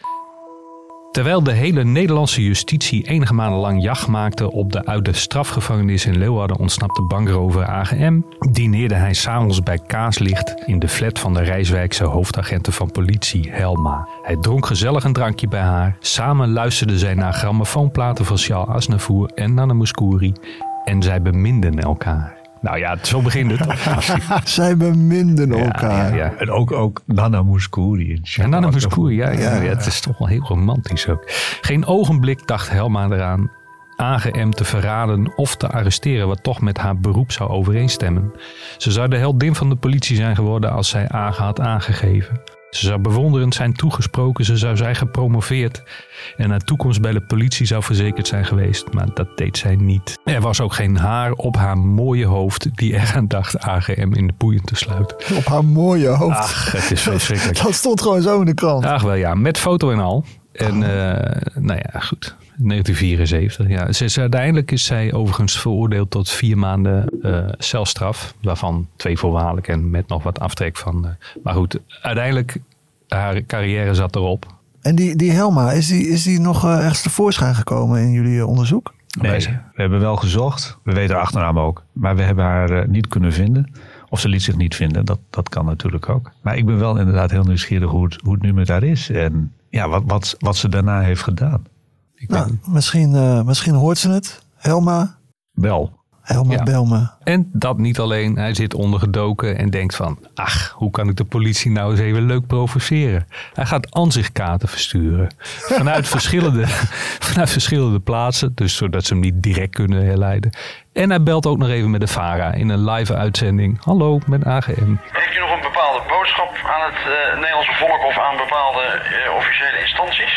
Terwijl de hele Nederlandse justitie enige maanden lang jacht maakte op de uit de strafgevangenis in Leeuwarden ontsnapte bankrover AGM, dineerde hij s'avonds bij Kaaslicht in de flat van de Rijswijkse hoofdagenten van politie Helma. Hij dronk gezellig een drankje bij haar. Samen luisterden zij naar grammofoonplaten van Charles Aznavour en Nana Mouskouri en zij beminden elkaar. Nou ja, zo begint het. Zij beminden elkaar. Ja, ja. En ook, ook Nana Mouskouri. En Nana Mouskouri, ja, ja, ja. Het is toch wel heel romantisch ook. Geen ogenblik dacht Helma eraan AGM te verraden of te arresteren, wat toch met haar beroep zou overeenstemmen. Ze zou de heldin van de politie zijn geworden als zij Agen had aangegeven. Ze zou bewonderend zijn toegesproken, ze zou zijn gepromoveerd en haar toekomst bij de politie zou verzekerd zijn geweest, maar dat deed zij niet. Er was ook geen haar op haar mooie hoofd die eraan dacht AGM in de boeien te sluiten. Op haar mooie hoofd? Ach, het is verschrikkelijk. dat stond gewoon zo in de krant. Ach wel ja, met foto en al. En uh, nou ja, goed. 1974. Ja. Ze is, uiteindelijk is zij overigens veroordeeld tot vier maanden uh, celstraf. Waarvan twee voorwaardelijk en met nog wat aftrek van. Uh, maar goed, uiteindelijk, haar carrière zat erop. En die, die Helma, is die, is die nog eh, ergens tevoorschijn gekomen in jullie eh, onderzoek? Nee, we hebben wel gezocht. We weten haar achternaam ook. Maar we hebben haar eh, niet kunnen vinden. Of ze liet zich niet vinden. Dat, dat kan natuurlijk ook. Maar ik ben wel inderdaad heel nieuwsgierig hoe het, hoe het nu met haar is. En ja, wat, wat, wat ze daarna heeft gedaan. Nou, misschien, eh, misschien hoort ze het. Helma. Wel. Helma Ja. Belme. En dat niet alleen. Hij zit ondergedoken en denkt van... ach, hoe kan ik de politie nou eens even leuk provoceren? Hij gaat ansichtkaarten versturen. Vanuit verschillende, vanuit verschillende plaatsen. Dus zodat ze hem niet direct kunnen herleiden. En hij belt ook nog even met de VARA in een live uitzending. Hallo, met AGM. Heeft u nog een bepaalde boodschap aan het eh, Nederlandse volk of aan bepaalde eh, officiële instanties?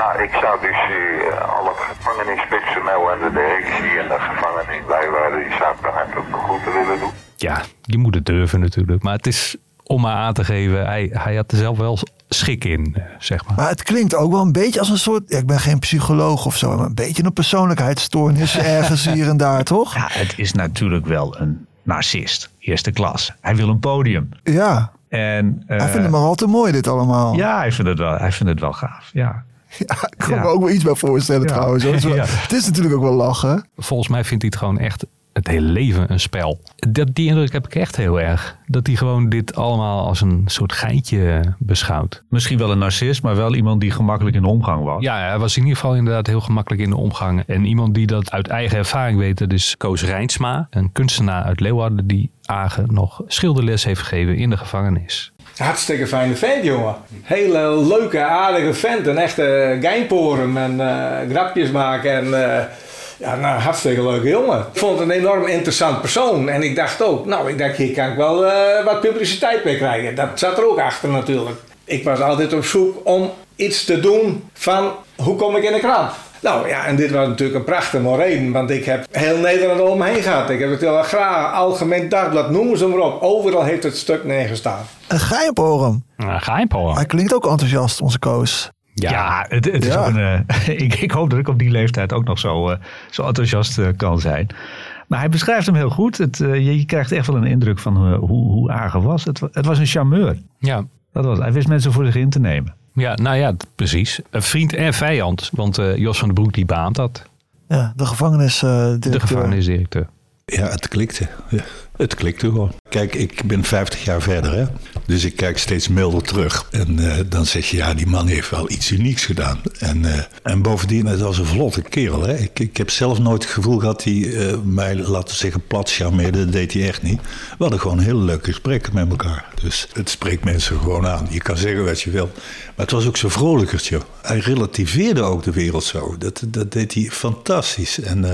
Nou, ik zou dus eh, alle gevangenispersoneel en de directie en de gevangenis bijwaarden, die zou ik dan hartelijk de groeten willen doen. Ja, je moet het durven natuurlijk. Maar het is om maar aan te geven. Hij, hij had er zelf wel schik in, zeg maar. Maar het klinkt ook wel een beetje als een soort... Ja, ik ben geen psycholoog of zo, maar een beetje een persoonlijkheidsstoornis ergens hier en daar, toch? Ja, het is natuurlijk wel een narcist. Eerste klas. Hij wil een podium. Ja. En, eh, Hij vindt het maar al te mooi, dit allemaal. Ja, hij vindt het wel, hij vindt het wel gaaf. Ja. ik kan me ook wel iets bij voorstellen Ja. trouwens. hoor. Het is, wel- Ja. het is natuurlijk ook wel lachen. Volgens mij vindt hij het gewoon echt het hele leven een spel. Dat, die indruk heb ik echt heel erg. Dat hij gewoon dit allemaal als een soort geintje beschouwt. Misschien wel een narcist, maar wel iemand die gemakkelijk in de omgang was. Ja, hij was in ieder geval inderdaad heel gemakkelijk in de omgang. En iemand die dat uit eigen ervaring weet, dat is Koos Rijnsma. Een kunstenaar uit Leeuwarden die Agen nog schilderles heeft gegeven in de gevangenis. Hartstikke fijne vent, jongen. Hele leuke, aardige vent. Een echte geinporum en eh, grapjes maken. En eh, ja, nou, hartstikke leuke jongen. Ik vond het een enorm interessant persoon. En ik dacht ook, nou, ik dacht, hier kan ik wel eh, wat publiciteit mee krijgen. Dat zat er ook achter natuurlijk. Ik was altijd op zoek om iets te doen van, hoe kom ik in de krant? Nou ja, en dit was natuurlijk een prachtige reden, want ik heb heel Nederland om me heen gehad. Ik heb het heel graag, Algemeen Dagblad, noemen ze maar op. Overal heeft het stuk neergestaan. Een geheimporum. Een geheimporum. Hij klinkt ook enthousiast, onze Koos. Ja, het, het is Ja. ook een, eh, ik, ik hoop dat ik op die leeftijd ook nog zo, eh, zo enthousiast eh, kan zijn. Maar hij beschrijft hem heel goed. Het, eh, je, je krijgt echt wel een indruk van eh, hoe, hoe Agen was. Het, het was een charmeur. Ja. Dat was, hij wist mensen voor zich in te nemen. Ja, nou ja, precies. Een vriend en vijand. Want eh, Jos van den Broek die beaamt dat. Ja, de gevangenisdirecteur. De gevangenisdirecteur. Ja, het klikte. Ja, het klikte gewoon. Kijk, ik ben 50 jaar verder, hè. Dus ik kijk steeds milder terug. En eh, dan zeg je, ja, die man heeft wel iets unieks gedaan. En, eh, en bovendien, het was een vlotte kerel, hè. Ik, ik heb zelf nooit het gevoel gehad dat hij eh, mij, laten zeggen, plat charmeerde. Dat deed hij echt niet. We hadden gewoon hele leuke gesprekken met elkaar. Dus het spreekt mensen gewoon aan. Je kan zeggen wat je wil. Maar het was ook zo vrolijkertje. Hij relativeerde ook de wereld zo. Dat, dat deed hij fantastisch. En...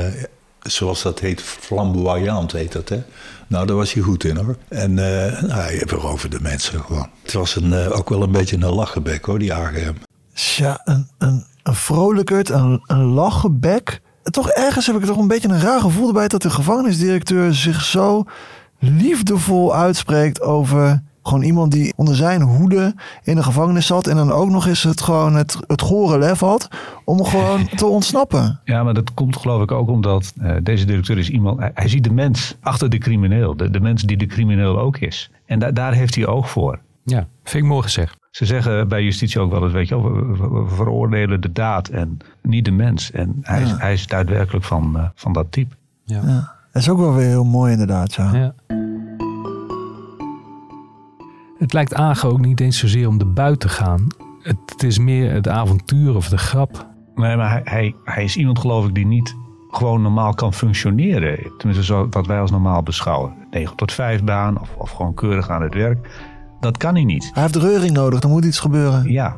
zoals dat heet, flamboyant heet dat, hè? Nou, daar was hij goed in, hoor. En eh nou, hij veroverde de mensen gewoon. Het was een, eh, ook wel een beetje een lachenbek, hoor, die AGM. Ja, een, een, een vrolijkert, een, een lachenbek. Toch ergens heb ik toch een beetje een raar gevoel erbij dat de gevangenisdirecteur zich zo liefdevol uitspreekt over gewoon iemand die onder zijn hoede in de gevangenis zat en dan ook nog eens het gewoon het, het gore lef had om gewoon te ontsnappen. Ja, maar dat komt geloof ik ook omdat eh, deze directeur is iemand... Hij, hij ziet de mens achter de crimineel. De, de mens die de crimineel ook is. En da- daar heeft hij oog voor. Ja, vind ik mooi gezegd. Ze zeggen bij justitie ook wel eens, weet je wel, we, veroordelen de daad en niet de mens. En hij, is, Ja. hij is daadwerkelijk van, eh, van dat type. Ja. Dat is ook wel weer heel mooi inderdaad, ja. Ja. Het lijkt Agen ook niet eens zozeer om de buit te gaan. Het, het is meer het avontuur of de grap. Nee, maar hij, hij, hij is iemand geloof ik die niet gewoon normaal kan functioneren. Tenminste, zo, wat wij als normaal beschouwen. 9 tot 5 baan of, of gewoon keurig aan het werk. Dat kan hij niet. Hij heeft reuring nodig, er moet iets gebeuren. Ja.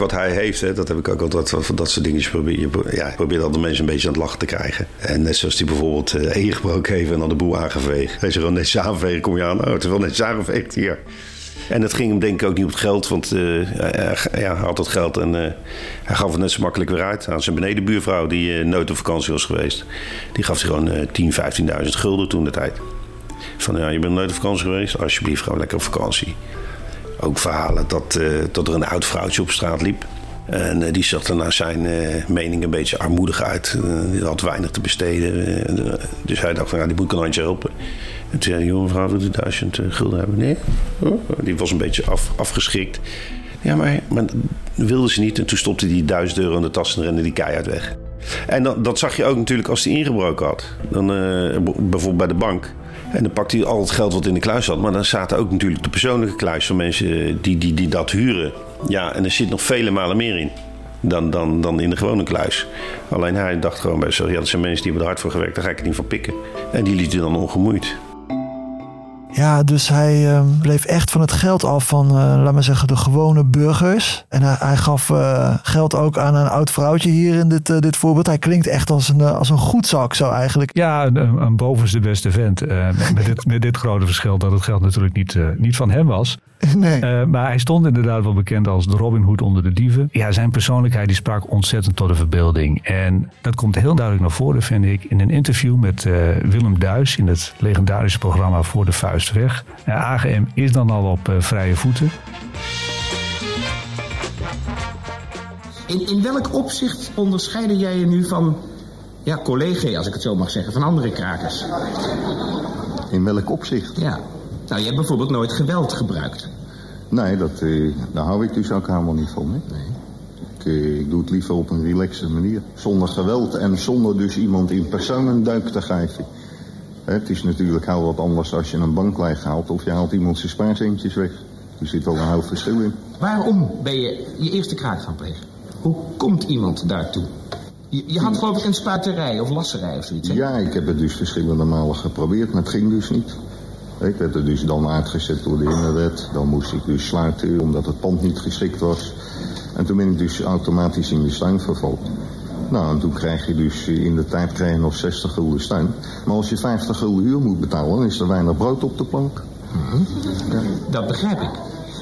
Wat hij heeft, hè, dat heb ik ook altijd van dat soort dingetjes probeer. Je ja, probeert altijd mensen een beetje aan het lachen te krijgen. En net zoals hij bijvoorbeeld eh één gebroken heeft en dan de boel aangeveegd. Hij zegt gewoon netjes aanvegen, kom je aan. Oh, het is wel netjes aangeveegd hier. En het ging hem denk ik ook niet op het geld, want eh, hij, ja, had het geld en eh, hij gaf het net zo makkelijk weer uit aan zijn benedenbuurvrouw die eh, nooit op vakantie was geweest. Die gaf zich gewoon eh 10.000, 15.000 gulden toen de tijd. Van ja, je bent nooit op vakantie geweest, alsjeblieft gewoon lekker op vakantie. Ook verhalen dat, eh, dat er een oud vrouwtje op straat liep. En eh, die zag er naar zijn eh, mening een beetje armoedig uit. Die had weinig te besteden. Dus hij dacht van ja, die moet ik een handje helpen. En toen zei die jonge vrouw, wil u duizend gulden hebben? Nee. Oh, die was een beetje af, afgeschrikt. Ja, maar, maar wilden ze niet. En toen stopte hij 1000 euro in de tas en rende die keihard weg. En dat, dat zag je ook natuurlijk als hij ingebroken had. Dan, bijvoorbeeld bij de bank. En dan pakte hij al het geld wat in de kluis zat. Maar dan zaten ook natuurlijk de persoonlijke kluis van mensen die, die, die dat huren. Ja, en er zit nog vele malen meer in dan, dan, dan in de gewone kluis. Alleen hij dacht gewoon bij zichzelf... ja, dat zijn mensen die hebben er hard voor gewerkt, daar ga ik het niet van pikken. En die liet hij dan ongemoeid. Ja, dus hij ehm, bleef echt van het geld af van, eh, laat maar zeggen, de gewone burgers. En hij, hij gaf eh, geld ook aan een oud vrouwtje hier in dit, eh, dit voorbeeld. Hij klinkt echt als een, als een goedzak zo eigenlijk. Ja, een, een bovenste beste vent. met, dit, met dit grote verschil dat het geld natuurlijk niet, niet van hem was. Nee. Eh, maar hij stond inderdaad wel bekend als de Robin Hood onder de dieven. Ja, zijn persoonlijkheid die sprak ontzettend tot de verbeelding. En dat komt heel duidelijk naar voren, vind ik, in een interview met eh, Willem Duis in het legendarische programma Voor de Vuist Weg. AGM is dan al op eh, vrije voeten. In, in welk opzicht onderscheiden jij je nu van, ja, collega, als ik het zo mag zeggen, van andere krakers? In welk opzicht? Ja. Nou, je hebt bijvoorbeeld nooit geweld gebruikt. Nee, dat, eh, daar hou ik dus ook helemaal niet van. Hè? Ik, eh, ik doe het liever op een relaxe manier. Zonder geweld en zonder dus iemand in persoon een duik te geven. Hè, Het is natuurlijk heel wat anders als je een bank leeghaalt of je haalt iemand zijn spaarcentjes weg. Er zit wel een heel verschil in. Waarom ben je je eerste kraak gaan plegen? Hoe komt iemand daartoe? Je, je had geloof ik een spuiterij of lasserij of zoiets, hè? Ja, ik heb het dus verschillende malen geprobeerd, maar het ging dus niet. Ik werd er dus dan uitgezet door de innerwet. Dan moest ik dus sluiten omdat het pand niet geschikt was. En toen ben ik dus automatisch in de steun vervallen. Nou, en toen krijg je dus eh, in de tijd krijg je nog 60 gulden steun. Maar als je 50 gulden huur moet betalen, dan is er weinig brood op de plank. Dat begrijp ik.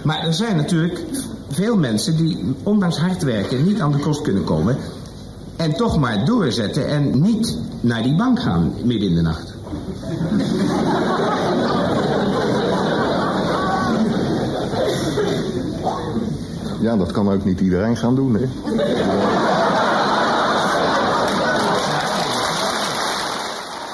Maar er zijn natuurlijk veel mensen die ondanks hard werken niet aan de kost kunnen komen. En toch maar doorzetten en niet naar die bank gaan midden in de nacht. Ja, dat kan ook niet iedereen gaan doen, hè.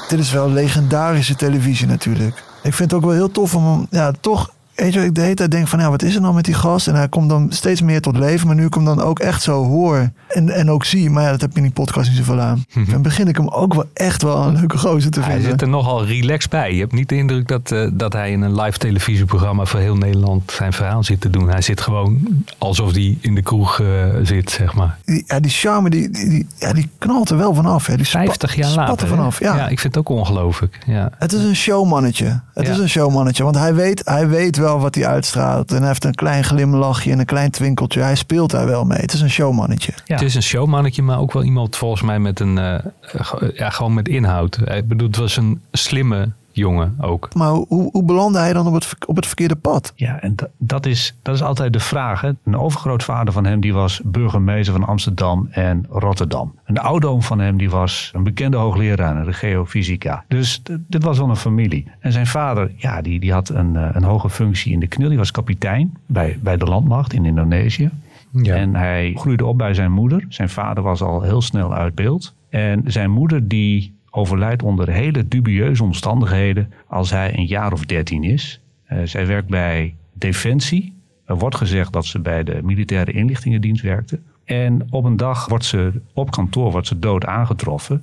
Dit is wel legendarische televisie natuurlijk. Ik vind het ook wel heel tof om ja, toch... Weet je, ik de hele tijd denk van, ja, wat is er nou met die gast? En hij komt dan steeds meer tot leven. Maar nu ik hem dan ook echt zo hoor en, en ook zie. Maar ja, dat heb je in die podcast niet zoveel aan. Dan begin ik hem ook wel echt wel een leuke gozer te Hij vinden. zit er nogal relaxed bij. Je hebt niet de indruk dat, eh, dat hij in een live televisieprogramma voor heel Nederland zijn verhaal zit te doen. Hij zit gewoon alsof hij in de kroeg eh, zit, zeg maar. Die, ja, die charme, die, die, die- ja, die knalt er wel vanaf. Hè. Die spa- 50 jaar spat later. er vanaf. Ja. ik vind het ook ongelooflijk. Ja. Het is een showmannetje. Het Ja. is een showmannetje. Want hij weet, hij weet wel wat hij uitstraalt. En hij heeft een klein glimlachje en een klein twinkeltje. Hij speelt daar wel mee. Het is een showmannetje. Het is een showmannetje, maar ook wel iemand volgens mij met een, eh, ja, gewoon met inhoud. Ik bedoel, het was een slimme jongen ook. Maar hoe, hoe belandde hij dan op het, op het verkeerde pad? Ja, en dat, dat, is, dat is altijd de vraag. Hè. Een overgrootvader van hem die was burgemeester van Amsterdam en Rotterdam. Een oudoom van hem die was een bekende hoogleraar in de geofysica. Dus dit was wel een familie. En zijn vader, ja, die, die had een, eh, een hoge functie in de KNIL. Die was kapitein bij, bij de landmacht in Indonesië. En hij groeide op bij zijn moeder. Zijn vader was al heel snel uit beeld. En zijn moeder die overlijdt onder hele dubieuze omstandigheden als hij een jaar of dertien is. Eh, zij werkt bij Defensie. Er wordt gezegd dat ze bij de militaire inlichtingendienst werkte. En op een dag wordt ze op kantoor wordt ze dood aangetroffen.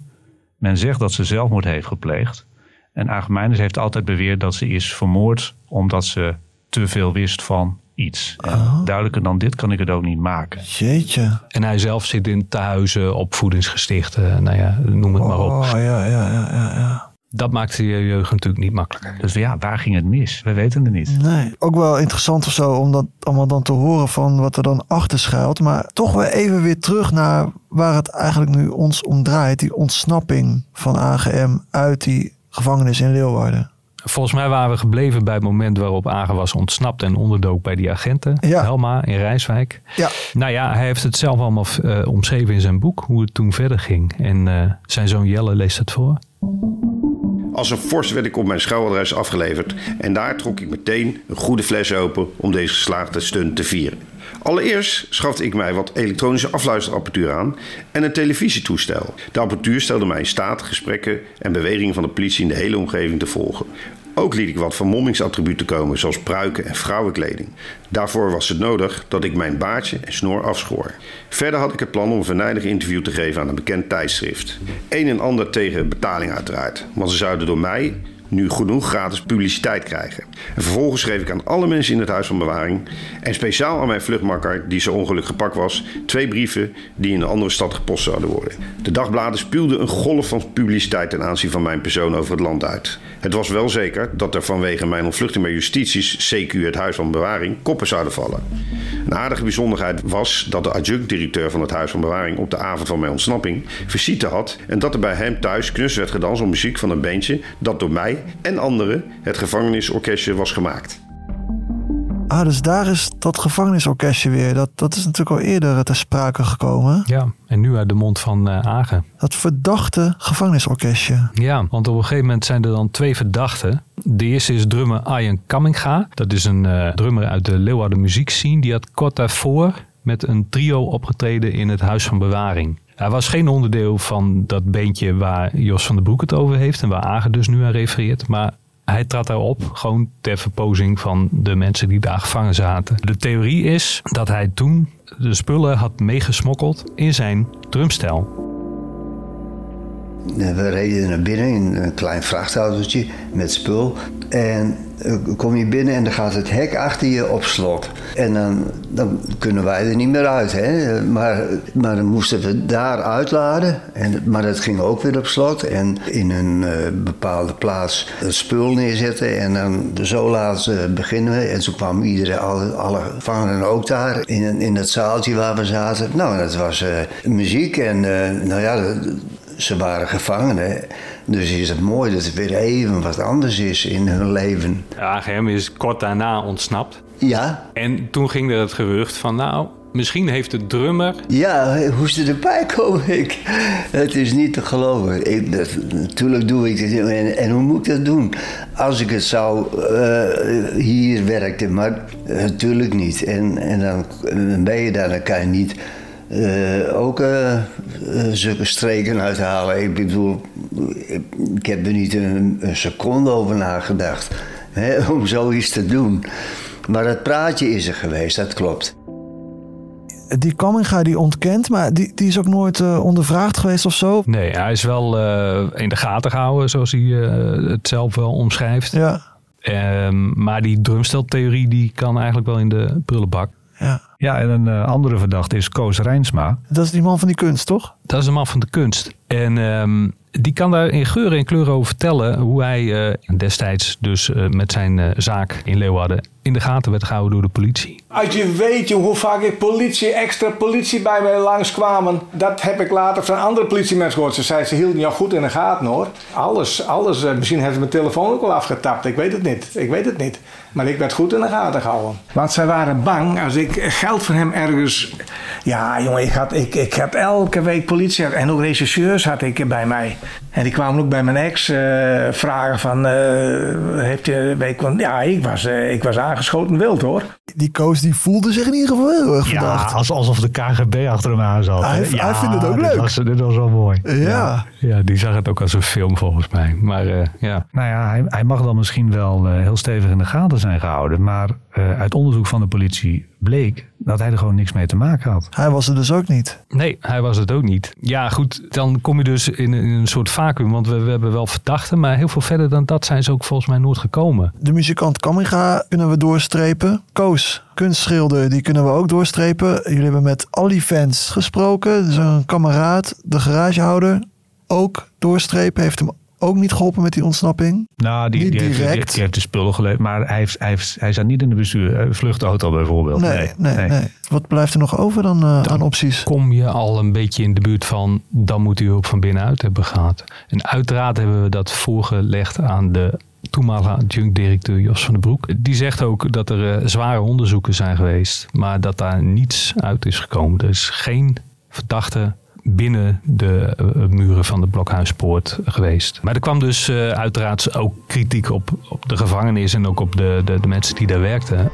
Men zegt dat ze zelfmoord heeft gepleegd. En Aagmeiners heeft altijd beweerd dat ze is vermoord omdat ze te veel wist van iets. En duidelijker dan dit kan ik het ook niet maken. Jeetje. En hij zelf zit in tehuizen, opvoedingsgestichten, nou ja, noem het maar op. Oh, ja, ja, ja, ja, ja. Dat maakte je jeugd natuurlijk niet makkelijker. Dus ja, waar ging het mis? We weten het niet. Nee, ook wel interessant of zo om dat allemaal dan te horen van wat er dan achter schuilt. Maar toch weer even weer terug naar waar het eigenlijk nu ons om draait. Die ontsnapping van AGM uit die gevangenis in Leeuwarden. Volgens mij waren we gebleven bij het moment waarop Agen was ontsnapt en onderdook bij die agenten. Helma in Rijswijk. Ja. Nou ja, hij heeft het zelf allemaal eh, omschreven in zijn boek, hoe het toen verder ging. En eh, zijn zoon Jelle leest het voor. Als een vorst werd ik op mijn schuiladres afgeleverd en daar trok ik meteen een goede fles open om deze geslaagde stunt te vieren. Allereerst schafte ik mij wat elektronische afluisterapparatuur aan en een televisietoestel. De apparatuur stelde mij in staat gesprekken en bewegingen van de politie in de hele omgeving te volgen. Ook liet ik wat vermommingsattributen komen, zoals pruiken en vrouwenkleding. Daarvoor was het nodig dat ik mijn baardje en snor afschoor. Verder had ik het plan om een venijnig interview te geven aan een bekend tijdschrift. Een en ander tegen betaling uiteraard, want ze zouden door mij nu genoeg gratis publiciteit krijgen. En vervolgens schreef ik aan alle mensen in het huis van bewaring en speciaal aan mijn vluchtmakker, die zo ongeluk gepakt was, twee brieven die in een andere stad gepost zouden worden. De dagbladen spuwden een golf van publiciteit ten aanzien van mijn persoon over het land uit. Het was wel zeker dat er vanwege mijn ontvluchting bij justities, CQ het huis van bewaring, koppen zouden vallen. Een aardige bijzonderheid was dat de adjunct-directeur van het huis van bewaring op de avond van mijn ontsnapping visite had en dat er bij hem thuis knus werd gedanst op muziek van een bandje dat door mij en anderen het gevangenisorkestje was gemaakt. Ah, dus daar is dat gevangenisorkestje weer. Dat, dat is natuurlijk al eerder ter sprake gekomen. Ja, en nu uit de mond van eh, Agen. Dat verdachte gevangenisorkestje. Ja, want op een gegeven moment zijn er dan twee verdachten. De eerste is drummer Arjen Kamminga. Dat is een eh, drummer uit de Leeuwarden muziekscene. Die had kort daarvoor met een trio opgetreden in het Huis van Bewaring. Hij was geen onderdeel van dat beentje waar Jos van den Broek het over heeft en waar Agen dus nu aan refereert. Maar hij trad daarop gewoon ter verpozing van de mensen die daar gevangen zaten. De theorie is dat hij toen de spullen had meegesmokkeld in zijn drumstel. We reden naar binnen in een klein vrachtautootje met spul. En eh, kom je binnen en dan gaat het hek achter je op slot. En dan, dan kunnen wij er niet meer uit. Hè? Maar, maar dan moesten we daar uitladen. En, maar dat ging ook weer op slot. En in een eh, bepaalde plaats het spul neerzetten. En dan zo laat eh, beginnen we. En zo kwam iedereen, alle, alle gevangenen ook daar. In, in het zaaltje waar we zaten. Nou, dat was muziek. En nou ja, ze waren gevangenen. Dus is het mooi dat het weer even wat anders is in hun leven. AGM is kort daarna ontsnapt. Ja. En toen ging er het gerucht van, nou, misschien heeft de drummer... Ja, hoe ze erbij komen, ik, het is niet te geloven. Ik, dat, natuurlijk doe ik het. En, en, hoe moet ik dat doen? Als ik het zou uh, hier werkte, maar natuurlijk niet. En, en dan, dan ben je daar, dan kan je niet... Uh, ook uh, zulke streken uithalen. Ik bedoel, ik heb er niet een, een seconde over nagedacht hè, om zoiets te doen. Maar het praatje is er geweest, dat klopt. Die Kamminga die ontkent, maar die, die is ook nooit uh, ondervraagd geweest of zo? Nee, hij is wel in de gaten gehouden, zoals hij het zelf wel omschrijft. Ja. Um, maar die drumsteltheorie die kan eigenlijk wel in de prullenbak. Ja. Ja, en een uh, andere verdachte is Koos Rijnsma. Dat is die man van die kunst, toch? Dat is de man van de kunst. En um, die kan daar in geuren en kleuren over vertellen hoe hij uh, destijds dus uh, met zijn zaak in Leeuwarden in de gaten werd gehouden door de politie. Als je weet hoe vaak ik politie, extra politie bij mij langskwamen, dat heb ik later van andere politiemensen gehoord. Ze zeiden ze hielden jou goed in de gaten hoor. Alles, alles. misschien hebben ze mijn telefoon ook wel afgetapt. Ik weet het niet. Ik weet het niet. Maar ik werd goed in de gaten gehouden. Want zij waren bang als ik geld van hem ergens. Ja, jongen, ik had, ik, ik had elke week politie en ook rechercheurs had ik bij mij. En die kwamen ook bij mijn ex uh, vragen van, uh, heeft je, weet ik, ja, ik was, uh, ik was aangeschoten wild hoor. Die Koos die voelde zich in ieder geval heel erg verdacht. Ja, alsof de KGB achter hem aan zat. Hij, ja, hij vindt het ook dit leuk. Was, dit was wel mooi. Ja. ja. Ja, die zag het ook als een film volgens mij. Maar ja. Nou ja, hij, hij mag dan misschien wel heel stevig in de gaten zijn gehouden. Maar uit onderzoek van de politie bleek dat hij er gewoon niks mee te maken had. Hij was er dus ook niet. Nee, hij was het ook niet. Ja, goed, dan kom je dus in, in een soort vacuüm. Want we, we, hebben wel verdachten, maar heel veel verder dan dat zijn ze ook volgens mij nooit gekomen. De muzikant Kamminga kunnen we doorstrepen. Koos, kunstschilder, die kunnen we ook doorstrepen. Jullie hebben met al die fans gesproken. Dus een kameraad, de garagehouder, ook doorstrepen. Heeft hem ook niet geholpen met die ontsnapping? Nou, die, Niet die, heeft, die, direct. die heeft de spullen geleverd. Maar hij, heeft, hij, heeft, hij zat niet in de bestuur. eh, Vluchtauto bijvoorbeeld. Nee, nee, nee. Wat blijft er nog over dan uh, aan opties? Kom je al een beetje in de buurt van, dan moet u hulp van binnenuit hebben gehad. En uiteraard hebben we dat voorgelegd aan de toenmalige adjunct-directeur Jos van den Broek. Die zegt ook dat er uh, zware onderzoeken zijn geweest, maar dat daar niets uit is gekomen. Er is geen verdachte binnen de uh, muren van de Blokhuispoort geweest. Maar er kwam dus uh, uiteraard ook kritiek op, op de gevangenis en ook op de, de, de mensen die daar werkten.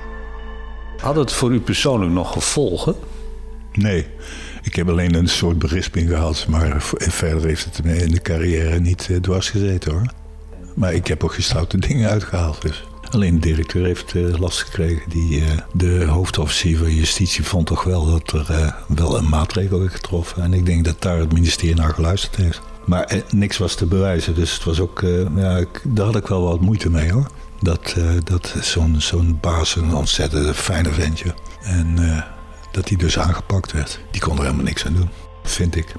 Had het voor u persoonlijk nog gevolgen? Nee, ik heb alleen een soort berisping gehad, maar verder heeft het me in de carrière niet uh, dwars gezeten hoor. Maar ik heb ook geen stoute dingen uitgehaald. Dus. Alleen de directeur heeft eh, last gekregen. Die, eh, de hoofdofficier van justitie vond toch wel dat er eh, wel een maatregel werd getroffen. En ik denk dat daar het ministerie naar geluisterd heeft. Maar niks was te bewijzen. Dus het was ook, ja, ik, daar had ik wel wat moeite mee hoor. Dat, dat zo'n zo'n baas een ontzettend fijne ventje. En dat hij dus aangepakt werd. Die kon er helemaal niks aan doen, vind ik.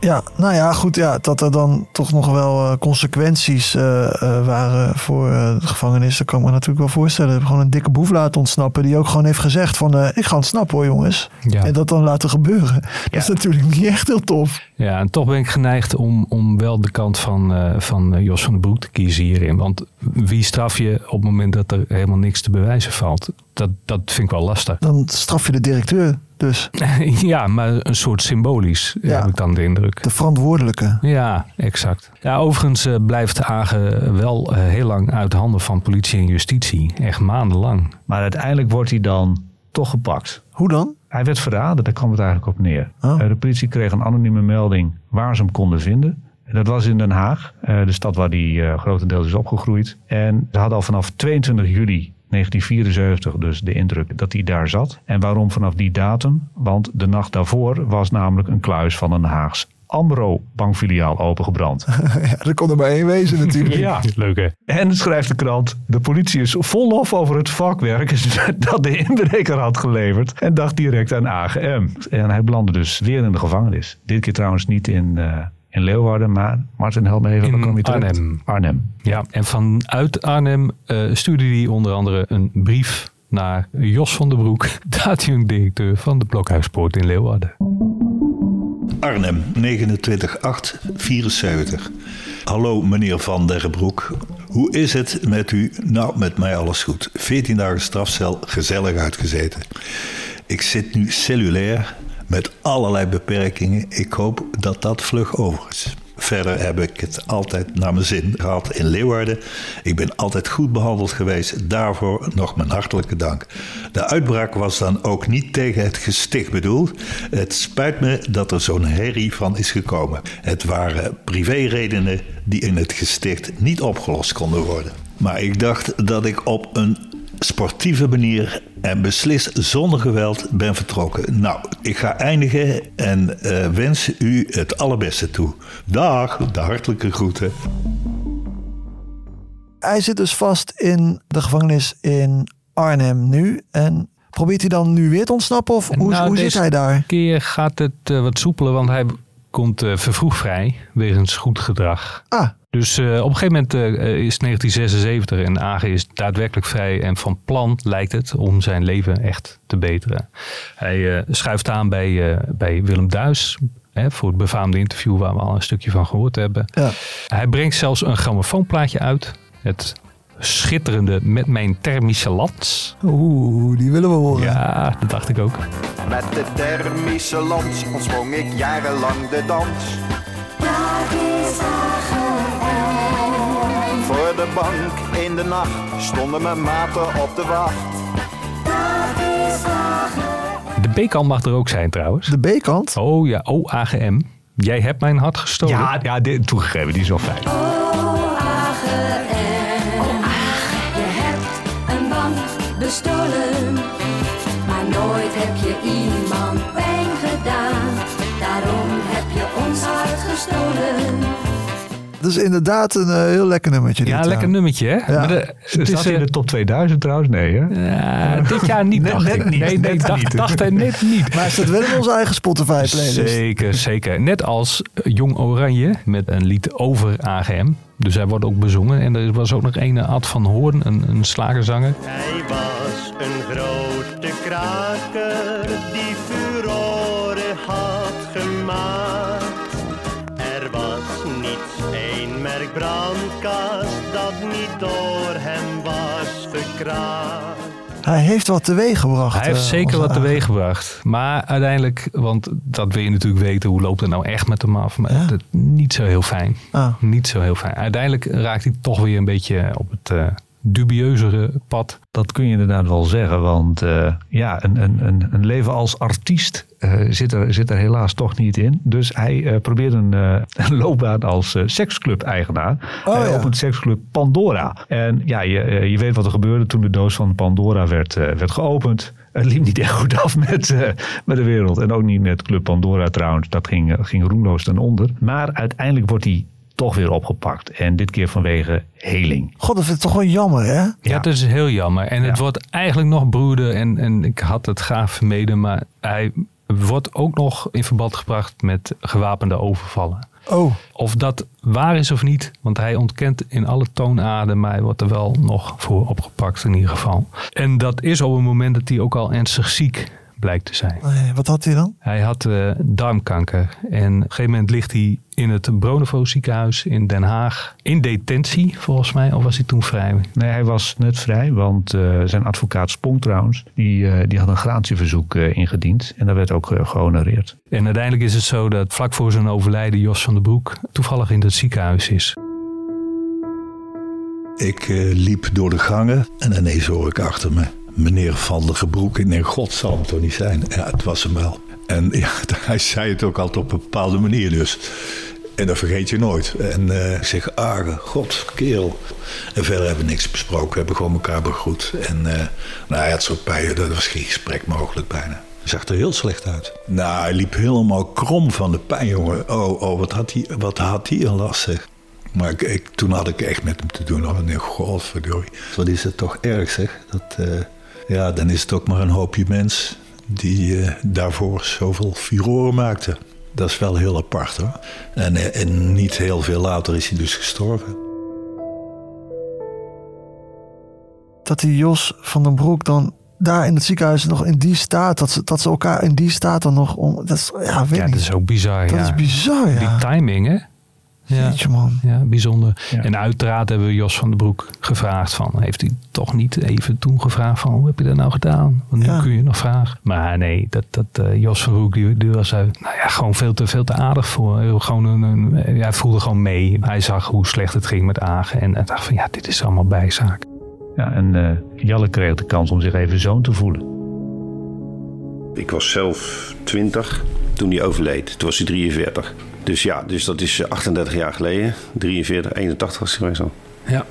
Ja, nou ja, goed. Ja, dat er dan toch nog wel eh, consequenties eh, eh, waren voor de gevangenis. Dat kan ik me natuurlijk wel voorstellen. Gewoon een dikke boef laten ontsnappen. Die ook gewoon heeft gezegd van... ik ga ontsnappen hoor jongens. Ja. En dat dan laten gebeuren. Dat is natuurlijk niet echt heel tof. Ja, en toch ben ik geneigd om, om wel de kant van, van Jos van den Broek te kiezen hierin. Want wie straf je op het moment dat er helemaal niks te bewijzen valt? Dat, dat vind ik wel lastig. Dan straf je de directeur dus. ja, maar een soort symbolisch Ja. heb ik dan de indruk. De verantwoordelijke. Ja, exact. Ja, overigens eh, blijft Agen wel eh, heel lang uit handen van politie en justitie. Echt maandenlang. Maar uiteindelijk wordt hij dan toch gepakt. Hoe dan? Hij werd verraden, daar kwam het eigenlijk op neer. Oh. Eh, De politie kreeg een anonieme melding waar ze hem konden vinden. En Dat was in Den Haag, eh, de stad waar hij eh, grotendeels is opgegroeid. En ze hadden al vanaf 22 juli 1974 dus de indruk dat hij daar zat. En waarom vanaf die datum? Want de nacht daarvoor was namelijk een kluis van een Haags Ambro bankfiliaal opengebrand. ja, er kon er maar één wezen natuurlijk. Ja, leuk hè? En schrijft de krant: De politie is vol lof over het vakwerk dat de inbreker had geleverd. En dacht direct aan AGM. En hij belandde dus weer in de gevangenis. Dit keer trouwens niet in, eh, in Leeuwarden, maar Martin, help me even. waar kwam je terecht? Arnhem. Arnhem. Ja, en vanuit Arnhem eh, stuurde hij onder andere een brief naar Jos van den Broek, de directeur van de Blokhuispoort in Leeuwarden. Arnhem, 29-8-74. Hallo meneer Van der Broek. Hoe is het met u? Nou, met mij alles goed. 14 dagen strafcel, gezellig uitgezeten. Ik zit nu cellulair met allerlei beperkingen. Ik hoop dat dat vlug over is. Verder heb ik het altijd naar mijn zin gehad in Leeuwarden. Ik ben altijd goed behandeld geweest. Daarvoor nog mijn hartelijke dank. De uitbraak was dan ook niet tegen het gesticht bedoeld. Het spijt me dat er zo'n herrie van is gekomen. Het waren privéredenen die in het gesticht niet opgelost konden worden. Maar ik dacht dat ik op een sportieve manier en beslist zonder geweld ben vertrokken. Nou, ik ga eindigen en eh, wens u het allerbeste toe. Dag, de hartelijke groeten. Hij zit dus vast in de gevangenis in Arnhem nu. En probeert hij dan nu weer te ontsnappen? Of hoe, Nou, hoe zit deze hij daar? keer gaat het eh, wat soepeler, want hij komt eh, vervroegd vrij wegens goed gedrag. Ah. Dus eh, op een gegeven moment eh, is 1976 en Agen is daadwerkelijk vrij en van plan lijkt het om zijn leven echt te beteren. Hij eh, schuift aan bij, eh, bij Willem Duis hè, voor het befaamde interview waar we al een stukje van gehoord hebben. Ja. Hij brengt zelfs een grammofoonplaatje uit. Het schitterende Met mijn thermische lans. Oeh, die willen we horen. Ja, dat dacht ik ook. Met de thermische lans ontsprong ik jarenlang de dans. Voor de bank in de nacht stonden mijn maten op de wacht. De B-kant mag er ook zijn trouwens. De B-kant? Oh ja, oh AGM. Jij hebt mijn hart gestolen. Ja, ja dit, toegegeven, die is wel fijn. Je hebt een bank bestolen, Dat is inderdaad een eh, heel lekker nummertje. Ja, dit, lekker nummertje hè? Ja. Maar de, het is, in eh, de top 2000 trouwens? Nee, hè? ja, dit jaar niet, Net- dacht net ik. niet, Nee, nee, net dacht, niet. dacht hij net niet. Maar hij staat wel in onze eigen Spotify-playlist. Zeker, zeker. Net als Jong Oranje met een lied over AGM. Dus hij wordt ook bezongen. En er was ook nog een Ad van Hoorn, een, een slagerzanger. Hij was een grote kraker Hij heeft wat teweeg gebracht. Hij heeft eh, zeker wat teweeg gebracht. Maar uiteindelijk, want dat wil je natuurlijk weten, hoe loopt het nou echt met hem af? Maar dat, niet zo heel fijn. Ah. Niet zo heel fijn. Uiteindelijk raakt hij toch weer een beetje op het eh, dubieuzere pad. Dat kun je inderdaad wel zeggen, want uh, ja, een, een, een, een leven als artiest uh, zit, er, zit er helaas toch niet in. Dus hij uh, probeerde een, een, loopbaan als seksclub-eigenaar Oh, ja. op een seksclub Pandora. En ja, je, je weet wat er gebeurde toen de doos van Pandora werd, werd geopend. Het liep niet echt goed af met, met de wereld. En ook niet met Club Pandora trouwens. Dat ging, ging roemloos ten onder. Maar uiteindelijk wordt hij toch weer opgepakt. En dit keer vanwege heling. God, dat vind ik toch wel jammer, hè? Ja, dat is heel jammer. En het wordt eigenlijk nog broeder. En, en ik had het graag vermeden. Maar hij wordt ook nog in verband gebracht met gewapende overvallen. Oh. Of dat waar is of niet, want hij ontkent in alle toonaarden, maar hij wordt er wel nog voor opgepakt in ieder geval. En dat is op het moment dat hij ook al ernstig ziek blijkt te zijn. Nee, wat had hij dan? Hij had uh, darmkanker en op een gegeven moment ligt hij in het Bronevo ziekenhuis in Den Haag in detentie volgens mij, of was hij toen vrij? Nee, hij was net vrij, want uh, zijn advocaat Spong trouwens, die, uh, die had een gratieverzoek ingediend en dat werd ook gehonoreerd. En uiteindelijk is het zo dat vlak voor zijn overlijden Jos van den Broek toevallig in het ziekenhuis is. Ik uh, liep door de gangen en ineens hoor ik achter me meneer Van der Gebroek. In God zal het toch niet zijn. Ja, het was hem wel. En ja, hij zei het ook altijd op een bepaalde manier dus. En dat vergeet je nooit. En uh, ik zeg, Arge, god, kerel. En verder hebben we niks besproken. We hebben gewoon elkaar begroet. En uh, nou, hij had zo'n pijn. Dat was geen gesprek mogelijk bijna. Hij zag er heel slecht uit. Nou, hij liep helemaal krom van de pijn, jongen. Oh, oh, wat had hij, wat had hij een last, zeg. Maar ik, ik, toen had ik echt met hem te doen. Oh, nee, godverdorie. Wat is het toch erg, zeg. Dat, uh, ja, dan is het ook maar een hoopje mens die uh, daarvoor zoveel furoren maakte. Dat is wel heel apart hoor. En, en niet heel veel later is hij dus gestorven. Dat die Jos van den Broek dan daar in het ziekenhuis nog in die staat, dat ze, dat ze elkaar in die staat dan nog om. Dat is, ja, weet ja, niet. dat is ook bizar. Dat ja. is bizar, ja. Die timing, hè? Ja, Jeetje, man. ja bijzonder. En uiteraard hebben we Jos van den Broek gevraagd van... heeft hij toch niet even toen gevraagd van... hoe heb je dat nou gedaan? Want nu Ja. kun je nog vragen. Maar nee, dat, dat, eh, Jos van den Broek die, die was uit, nou ja, gewoon veel te, veel te aardig voor. Heel Gewoon een, hij voelde gewoon mee. Hij zag hoe slecht het ging met Agen. En hij dacht van ja, dit is allemaal bijzaak. Ja, en uh, Jalle kreeg de kans om zich even zoon te voelen. Ik was zelf 20 toen hij overleed. Toen was hij 43. Dus ja, dus dat is 38 jaar geleden. 43, 81 was hij geweest al. Ja.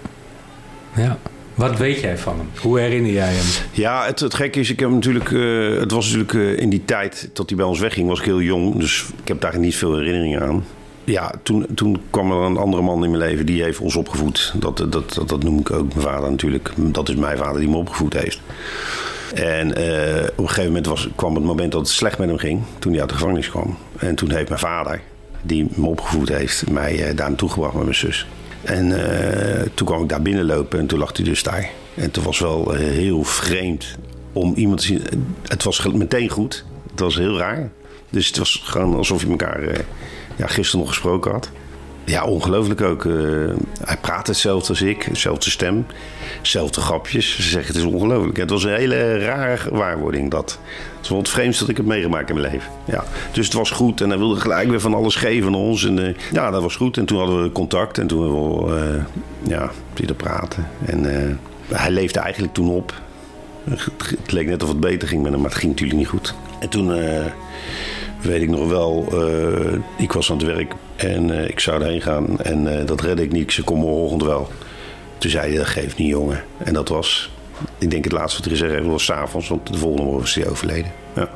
ja. Wat weet jij van hem? Hoe herinner jij hem? Ja, het, het gekke is, ik heb natuurlijk, uh, het was natuurlijk uh, in die tijd dat hij bij ons wegging, was ik heel jong. Dus ik heb daar niet veel herinneringen aan. Ja, toen, toen kwam er een andere man in mijn leven die heeft ons opgevoed. Dat, dat, dat, dat noem ik ook mijn vader natuurlijk. Dat is mijn vader die me opgevoed heeft. En uh, op een gegeven moment was, kwam het moment dat het slecht met hem ging. Toen hij uit de gevangenis kwam. En toen heeft mijn vader, die me opgevoed heeft, mij uh, daar naartoe gebracht met mijn zus. En uh, toen kwam ik daar binnenlopen en toen lag hij dus daar. En toen was wel heel vreemd om iemand te zien. Het was meteen goed. Het was heel raar. Dus het was gewoon alsof je elkaar ja, gisteren nog gesproken had. Ja, ongelooflijk ook. Uh, hij praat hetzelfde als ik, dezelfde stem, dezelfde grapjes. Ze zeggen het is ongelooflijk. Het was een hele rare waarwording dat. Het wel het vreemdste dat ik heb meegemaakt in mijn leven. Ja. Dus het was goed en hij wilde gelijk weer van alles geven aan ons. En uh, ja, dat was goed. En toen hadden we contact en toen hebben we uh, ja, praten. En hij leefde eigenlijk toen op. Het leek net of het beter ging met hem, maar het ging natuurlijk niet goed. En toen weet ik nog wel, ik was aan het werk en uh, ik zou erheen gaan en uh, dat redde ik niet. Ze komen morgen wel. Toen zei hij, dat geeft niet jongen. En dat was, ik denk het laatste wat hij gezegd heeft, was s'avonds, want de volgende morgen was hij overleden. Ja.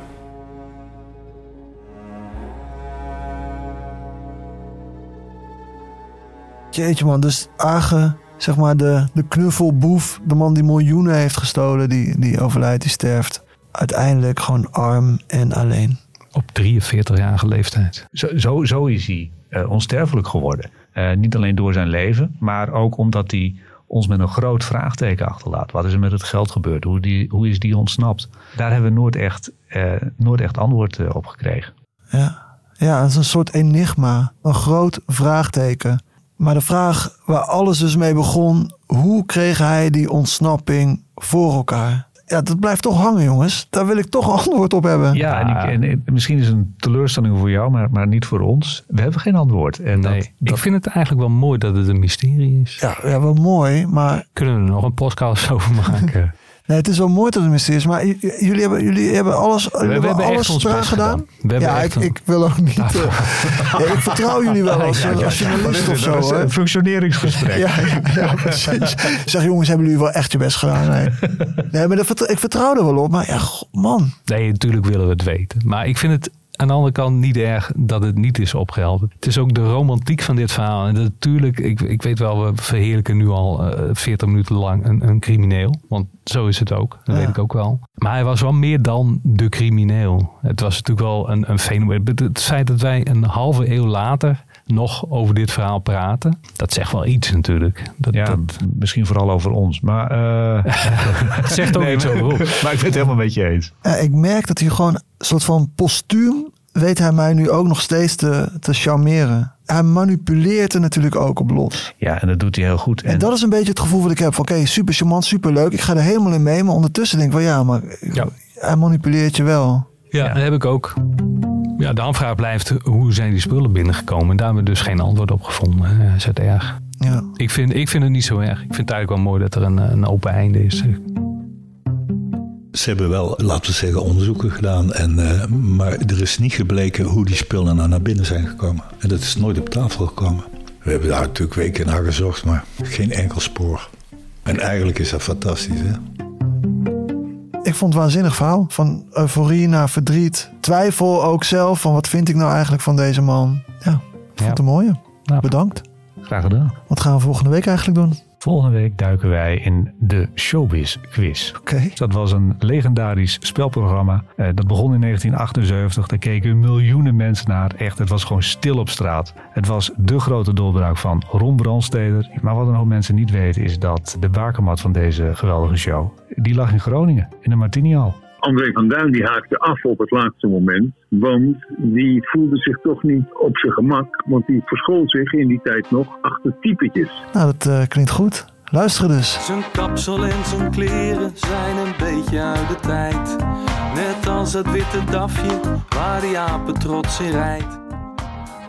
Jeetje man, dus Agen, zeg maar de, de knuffelboef, de man die miljoenen heeft gestolen, die, die overlijdt, die sterft. Uiteindelijk gewoon arm en alleen. Op 43-jarige leeftijd. Zo, zo, zo is hij uh, onsterfelijk geworden. Uh, niet alleen door zijn leven, maar ook omdat hij ons met een groot vraagteken achterlaat. Wat is er met het geld gebeurd? Hoe, die, hoe is die ontsnapt? Daar hebben we nooit echt, uh, nooit echt antwoord op gekregen. Ja. ja, is een soort enigma. Een groot vraagteken. Maar de vraag waar alles dus mee begon... hoe kreeg hij die ontsnapping voor elkaar? Ja, dat blijft toch hangen, jongens. Daar wil ik toch een antwoord op hebben. Ja, en, ik, en, en misschien is het een teleurstelling voor jou, maar, maar niet voor ons. We hebben geen antwoord. En Nee, dat, ik vind het eigenlijk wel mooi dat het een mysterie is. Ja, ja wel mooi, maar Kunnen we er nog een podcast over maken? Nee, het is wel mooi dat het een mysterie is. Maar jullie hebben, jullie hebben alles, jullie we hebben hebben echt alles best gedaan. gedaan. We hebben ja, echt ik, een- ik wil ook niet... eh, ja, ik vertrouw jullie wel als, Ja, als ja. journalist of zo. Een functioneringsgesprek. Ja, precies. Zeg jongens, hebben jullie wel echt je best gedaan? Nee, nee maar dat ik vertrouw er wel op. Maar ja, man. Nee, natuurlijk willen we het weten. Maar ik vind het aan de andere kant niet erg dat het niet is opgehelderd. Het is ook de romantiek van dit verhaal. En natuurlijk, ik, ik weet wel, we verheerlijken nu al eh 40 minuten lang een, een crimineel. Want zo is het ook. Dat Ja. weet ik ook wel. Maar hij was wel meer dan de crimineel. Het was natuurlijk wel een, een fenomeen. Het- Het feit dat wij een halve eeuw later nog over dit verhaal praten, dat zegt wel iets natuurlijk. Dat, Ja, dat, misschien vooral over ons. Maar eh, het zegt ook iets over ons. Maar ik ben het helemaal met je eens. Ja, ik merk dat hij gewoon een soort van postuum weet hij mij nu ook nog steeds te, te charmeren. Hij manipuleert er natuurlijk ook op los. Ja, en dat doet hij heel goed. En, dat is een beetje het gevoel wat ik heb. van Oké, super charmant, super leuk. Ik ga er helemaal in mee. Maar ondertussen denk ik van ja, maar hij manipuleert je wel. Ja, dat heb ik ook. Ja, de aanvraag blijft hoe zijn die spullen binnengekomen. En daar hebben we dus geen antwoord op gevonden. Eh, Is het erg? Ja. Ik, vind, ik vind het niet zo erg. Ik vind het eigenlijk wel mooi dat er een, een open einde is. Ze hebben wel, laten we zeggen, onderzoeken gedaan. En, eh, maar er is niet gebleken hoe die spullen nou naar binnen zijn gekomen. En dat is nooit op tafel gekomen. We hebben daar natuurlijk weken naar gezocht, maar geen enkel spoor. En eigenlijk is dat fantastisch, hè? Ik vond het waanzinnig verhaal. Van euforie naar verdriet. Twijfel ook zelf. Van wat vind ik nou eigenlijk van deze man? Ja, ik vond het een mooie. Bedankt. Graag gedaan. Wat gaan we volgende week eigenlijk doen? Volgende week duiken wij in de Showbiz Quiz. Oké. Dat was een legendarisch spelprogramma. Eh, dat begon in 1978. Daar keken miljoenen mensen naar. Echt, het was gewoon stil op straat. Het was de grote doorbraak van Ron Brandsteder. Maar wat een hoop mensen niet weten is dat de bakermat van deze geweldige show... die lag in Groningen, in de Martinial. André van Duin die haakte af op het laatste moment. Want die voelde zich toch niet op zijn gemak. Want die verschool zich in die tijd nog achter typetjes. Nou, dat eh, klinkt goed. Luisteren dus. Zijn kapsel en zijn kleren zijn een beetje uit de tijd. Net als het witte dafje waar die apen trots in rijdt.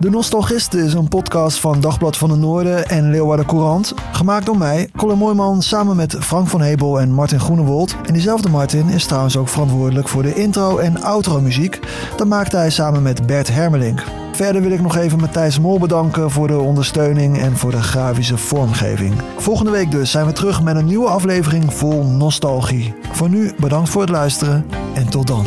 De Nostalgisten is een podcast van Dagblad van de Noorden en Leeuwarden Courant. Gemaakt door mij, Colin Mooijman, samen met Frank van Hebel en Martin Groenewold. En diezelfde Martin is trouwens ook verantwoordelijk voor de intro- en outro-muziek. Dat maakte hij samen met Bert Hermelink. Verder wil ik nog even Matthijs Mol bedanken voor de ondersteuning en voor de grafische vormgeving. Volgende week dus zijn we terug met een nieuwe aflevering vol nostalgie. Voor nu bedankt voor het luisteren en tot dan.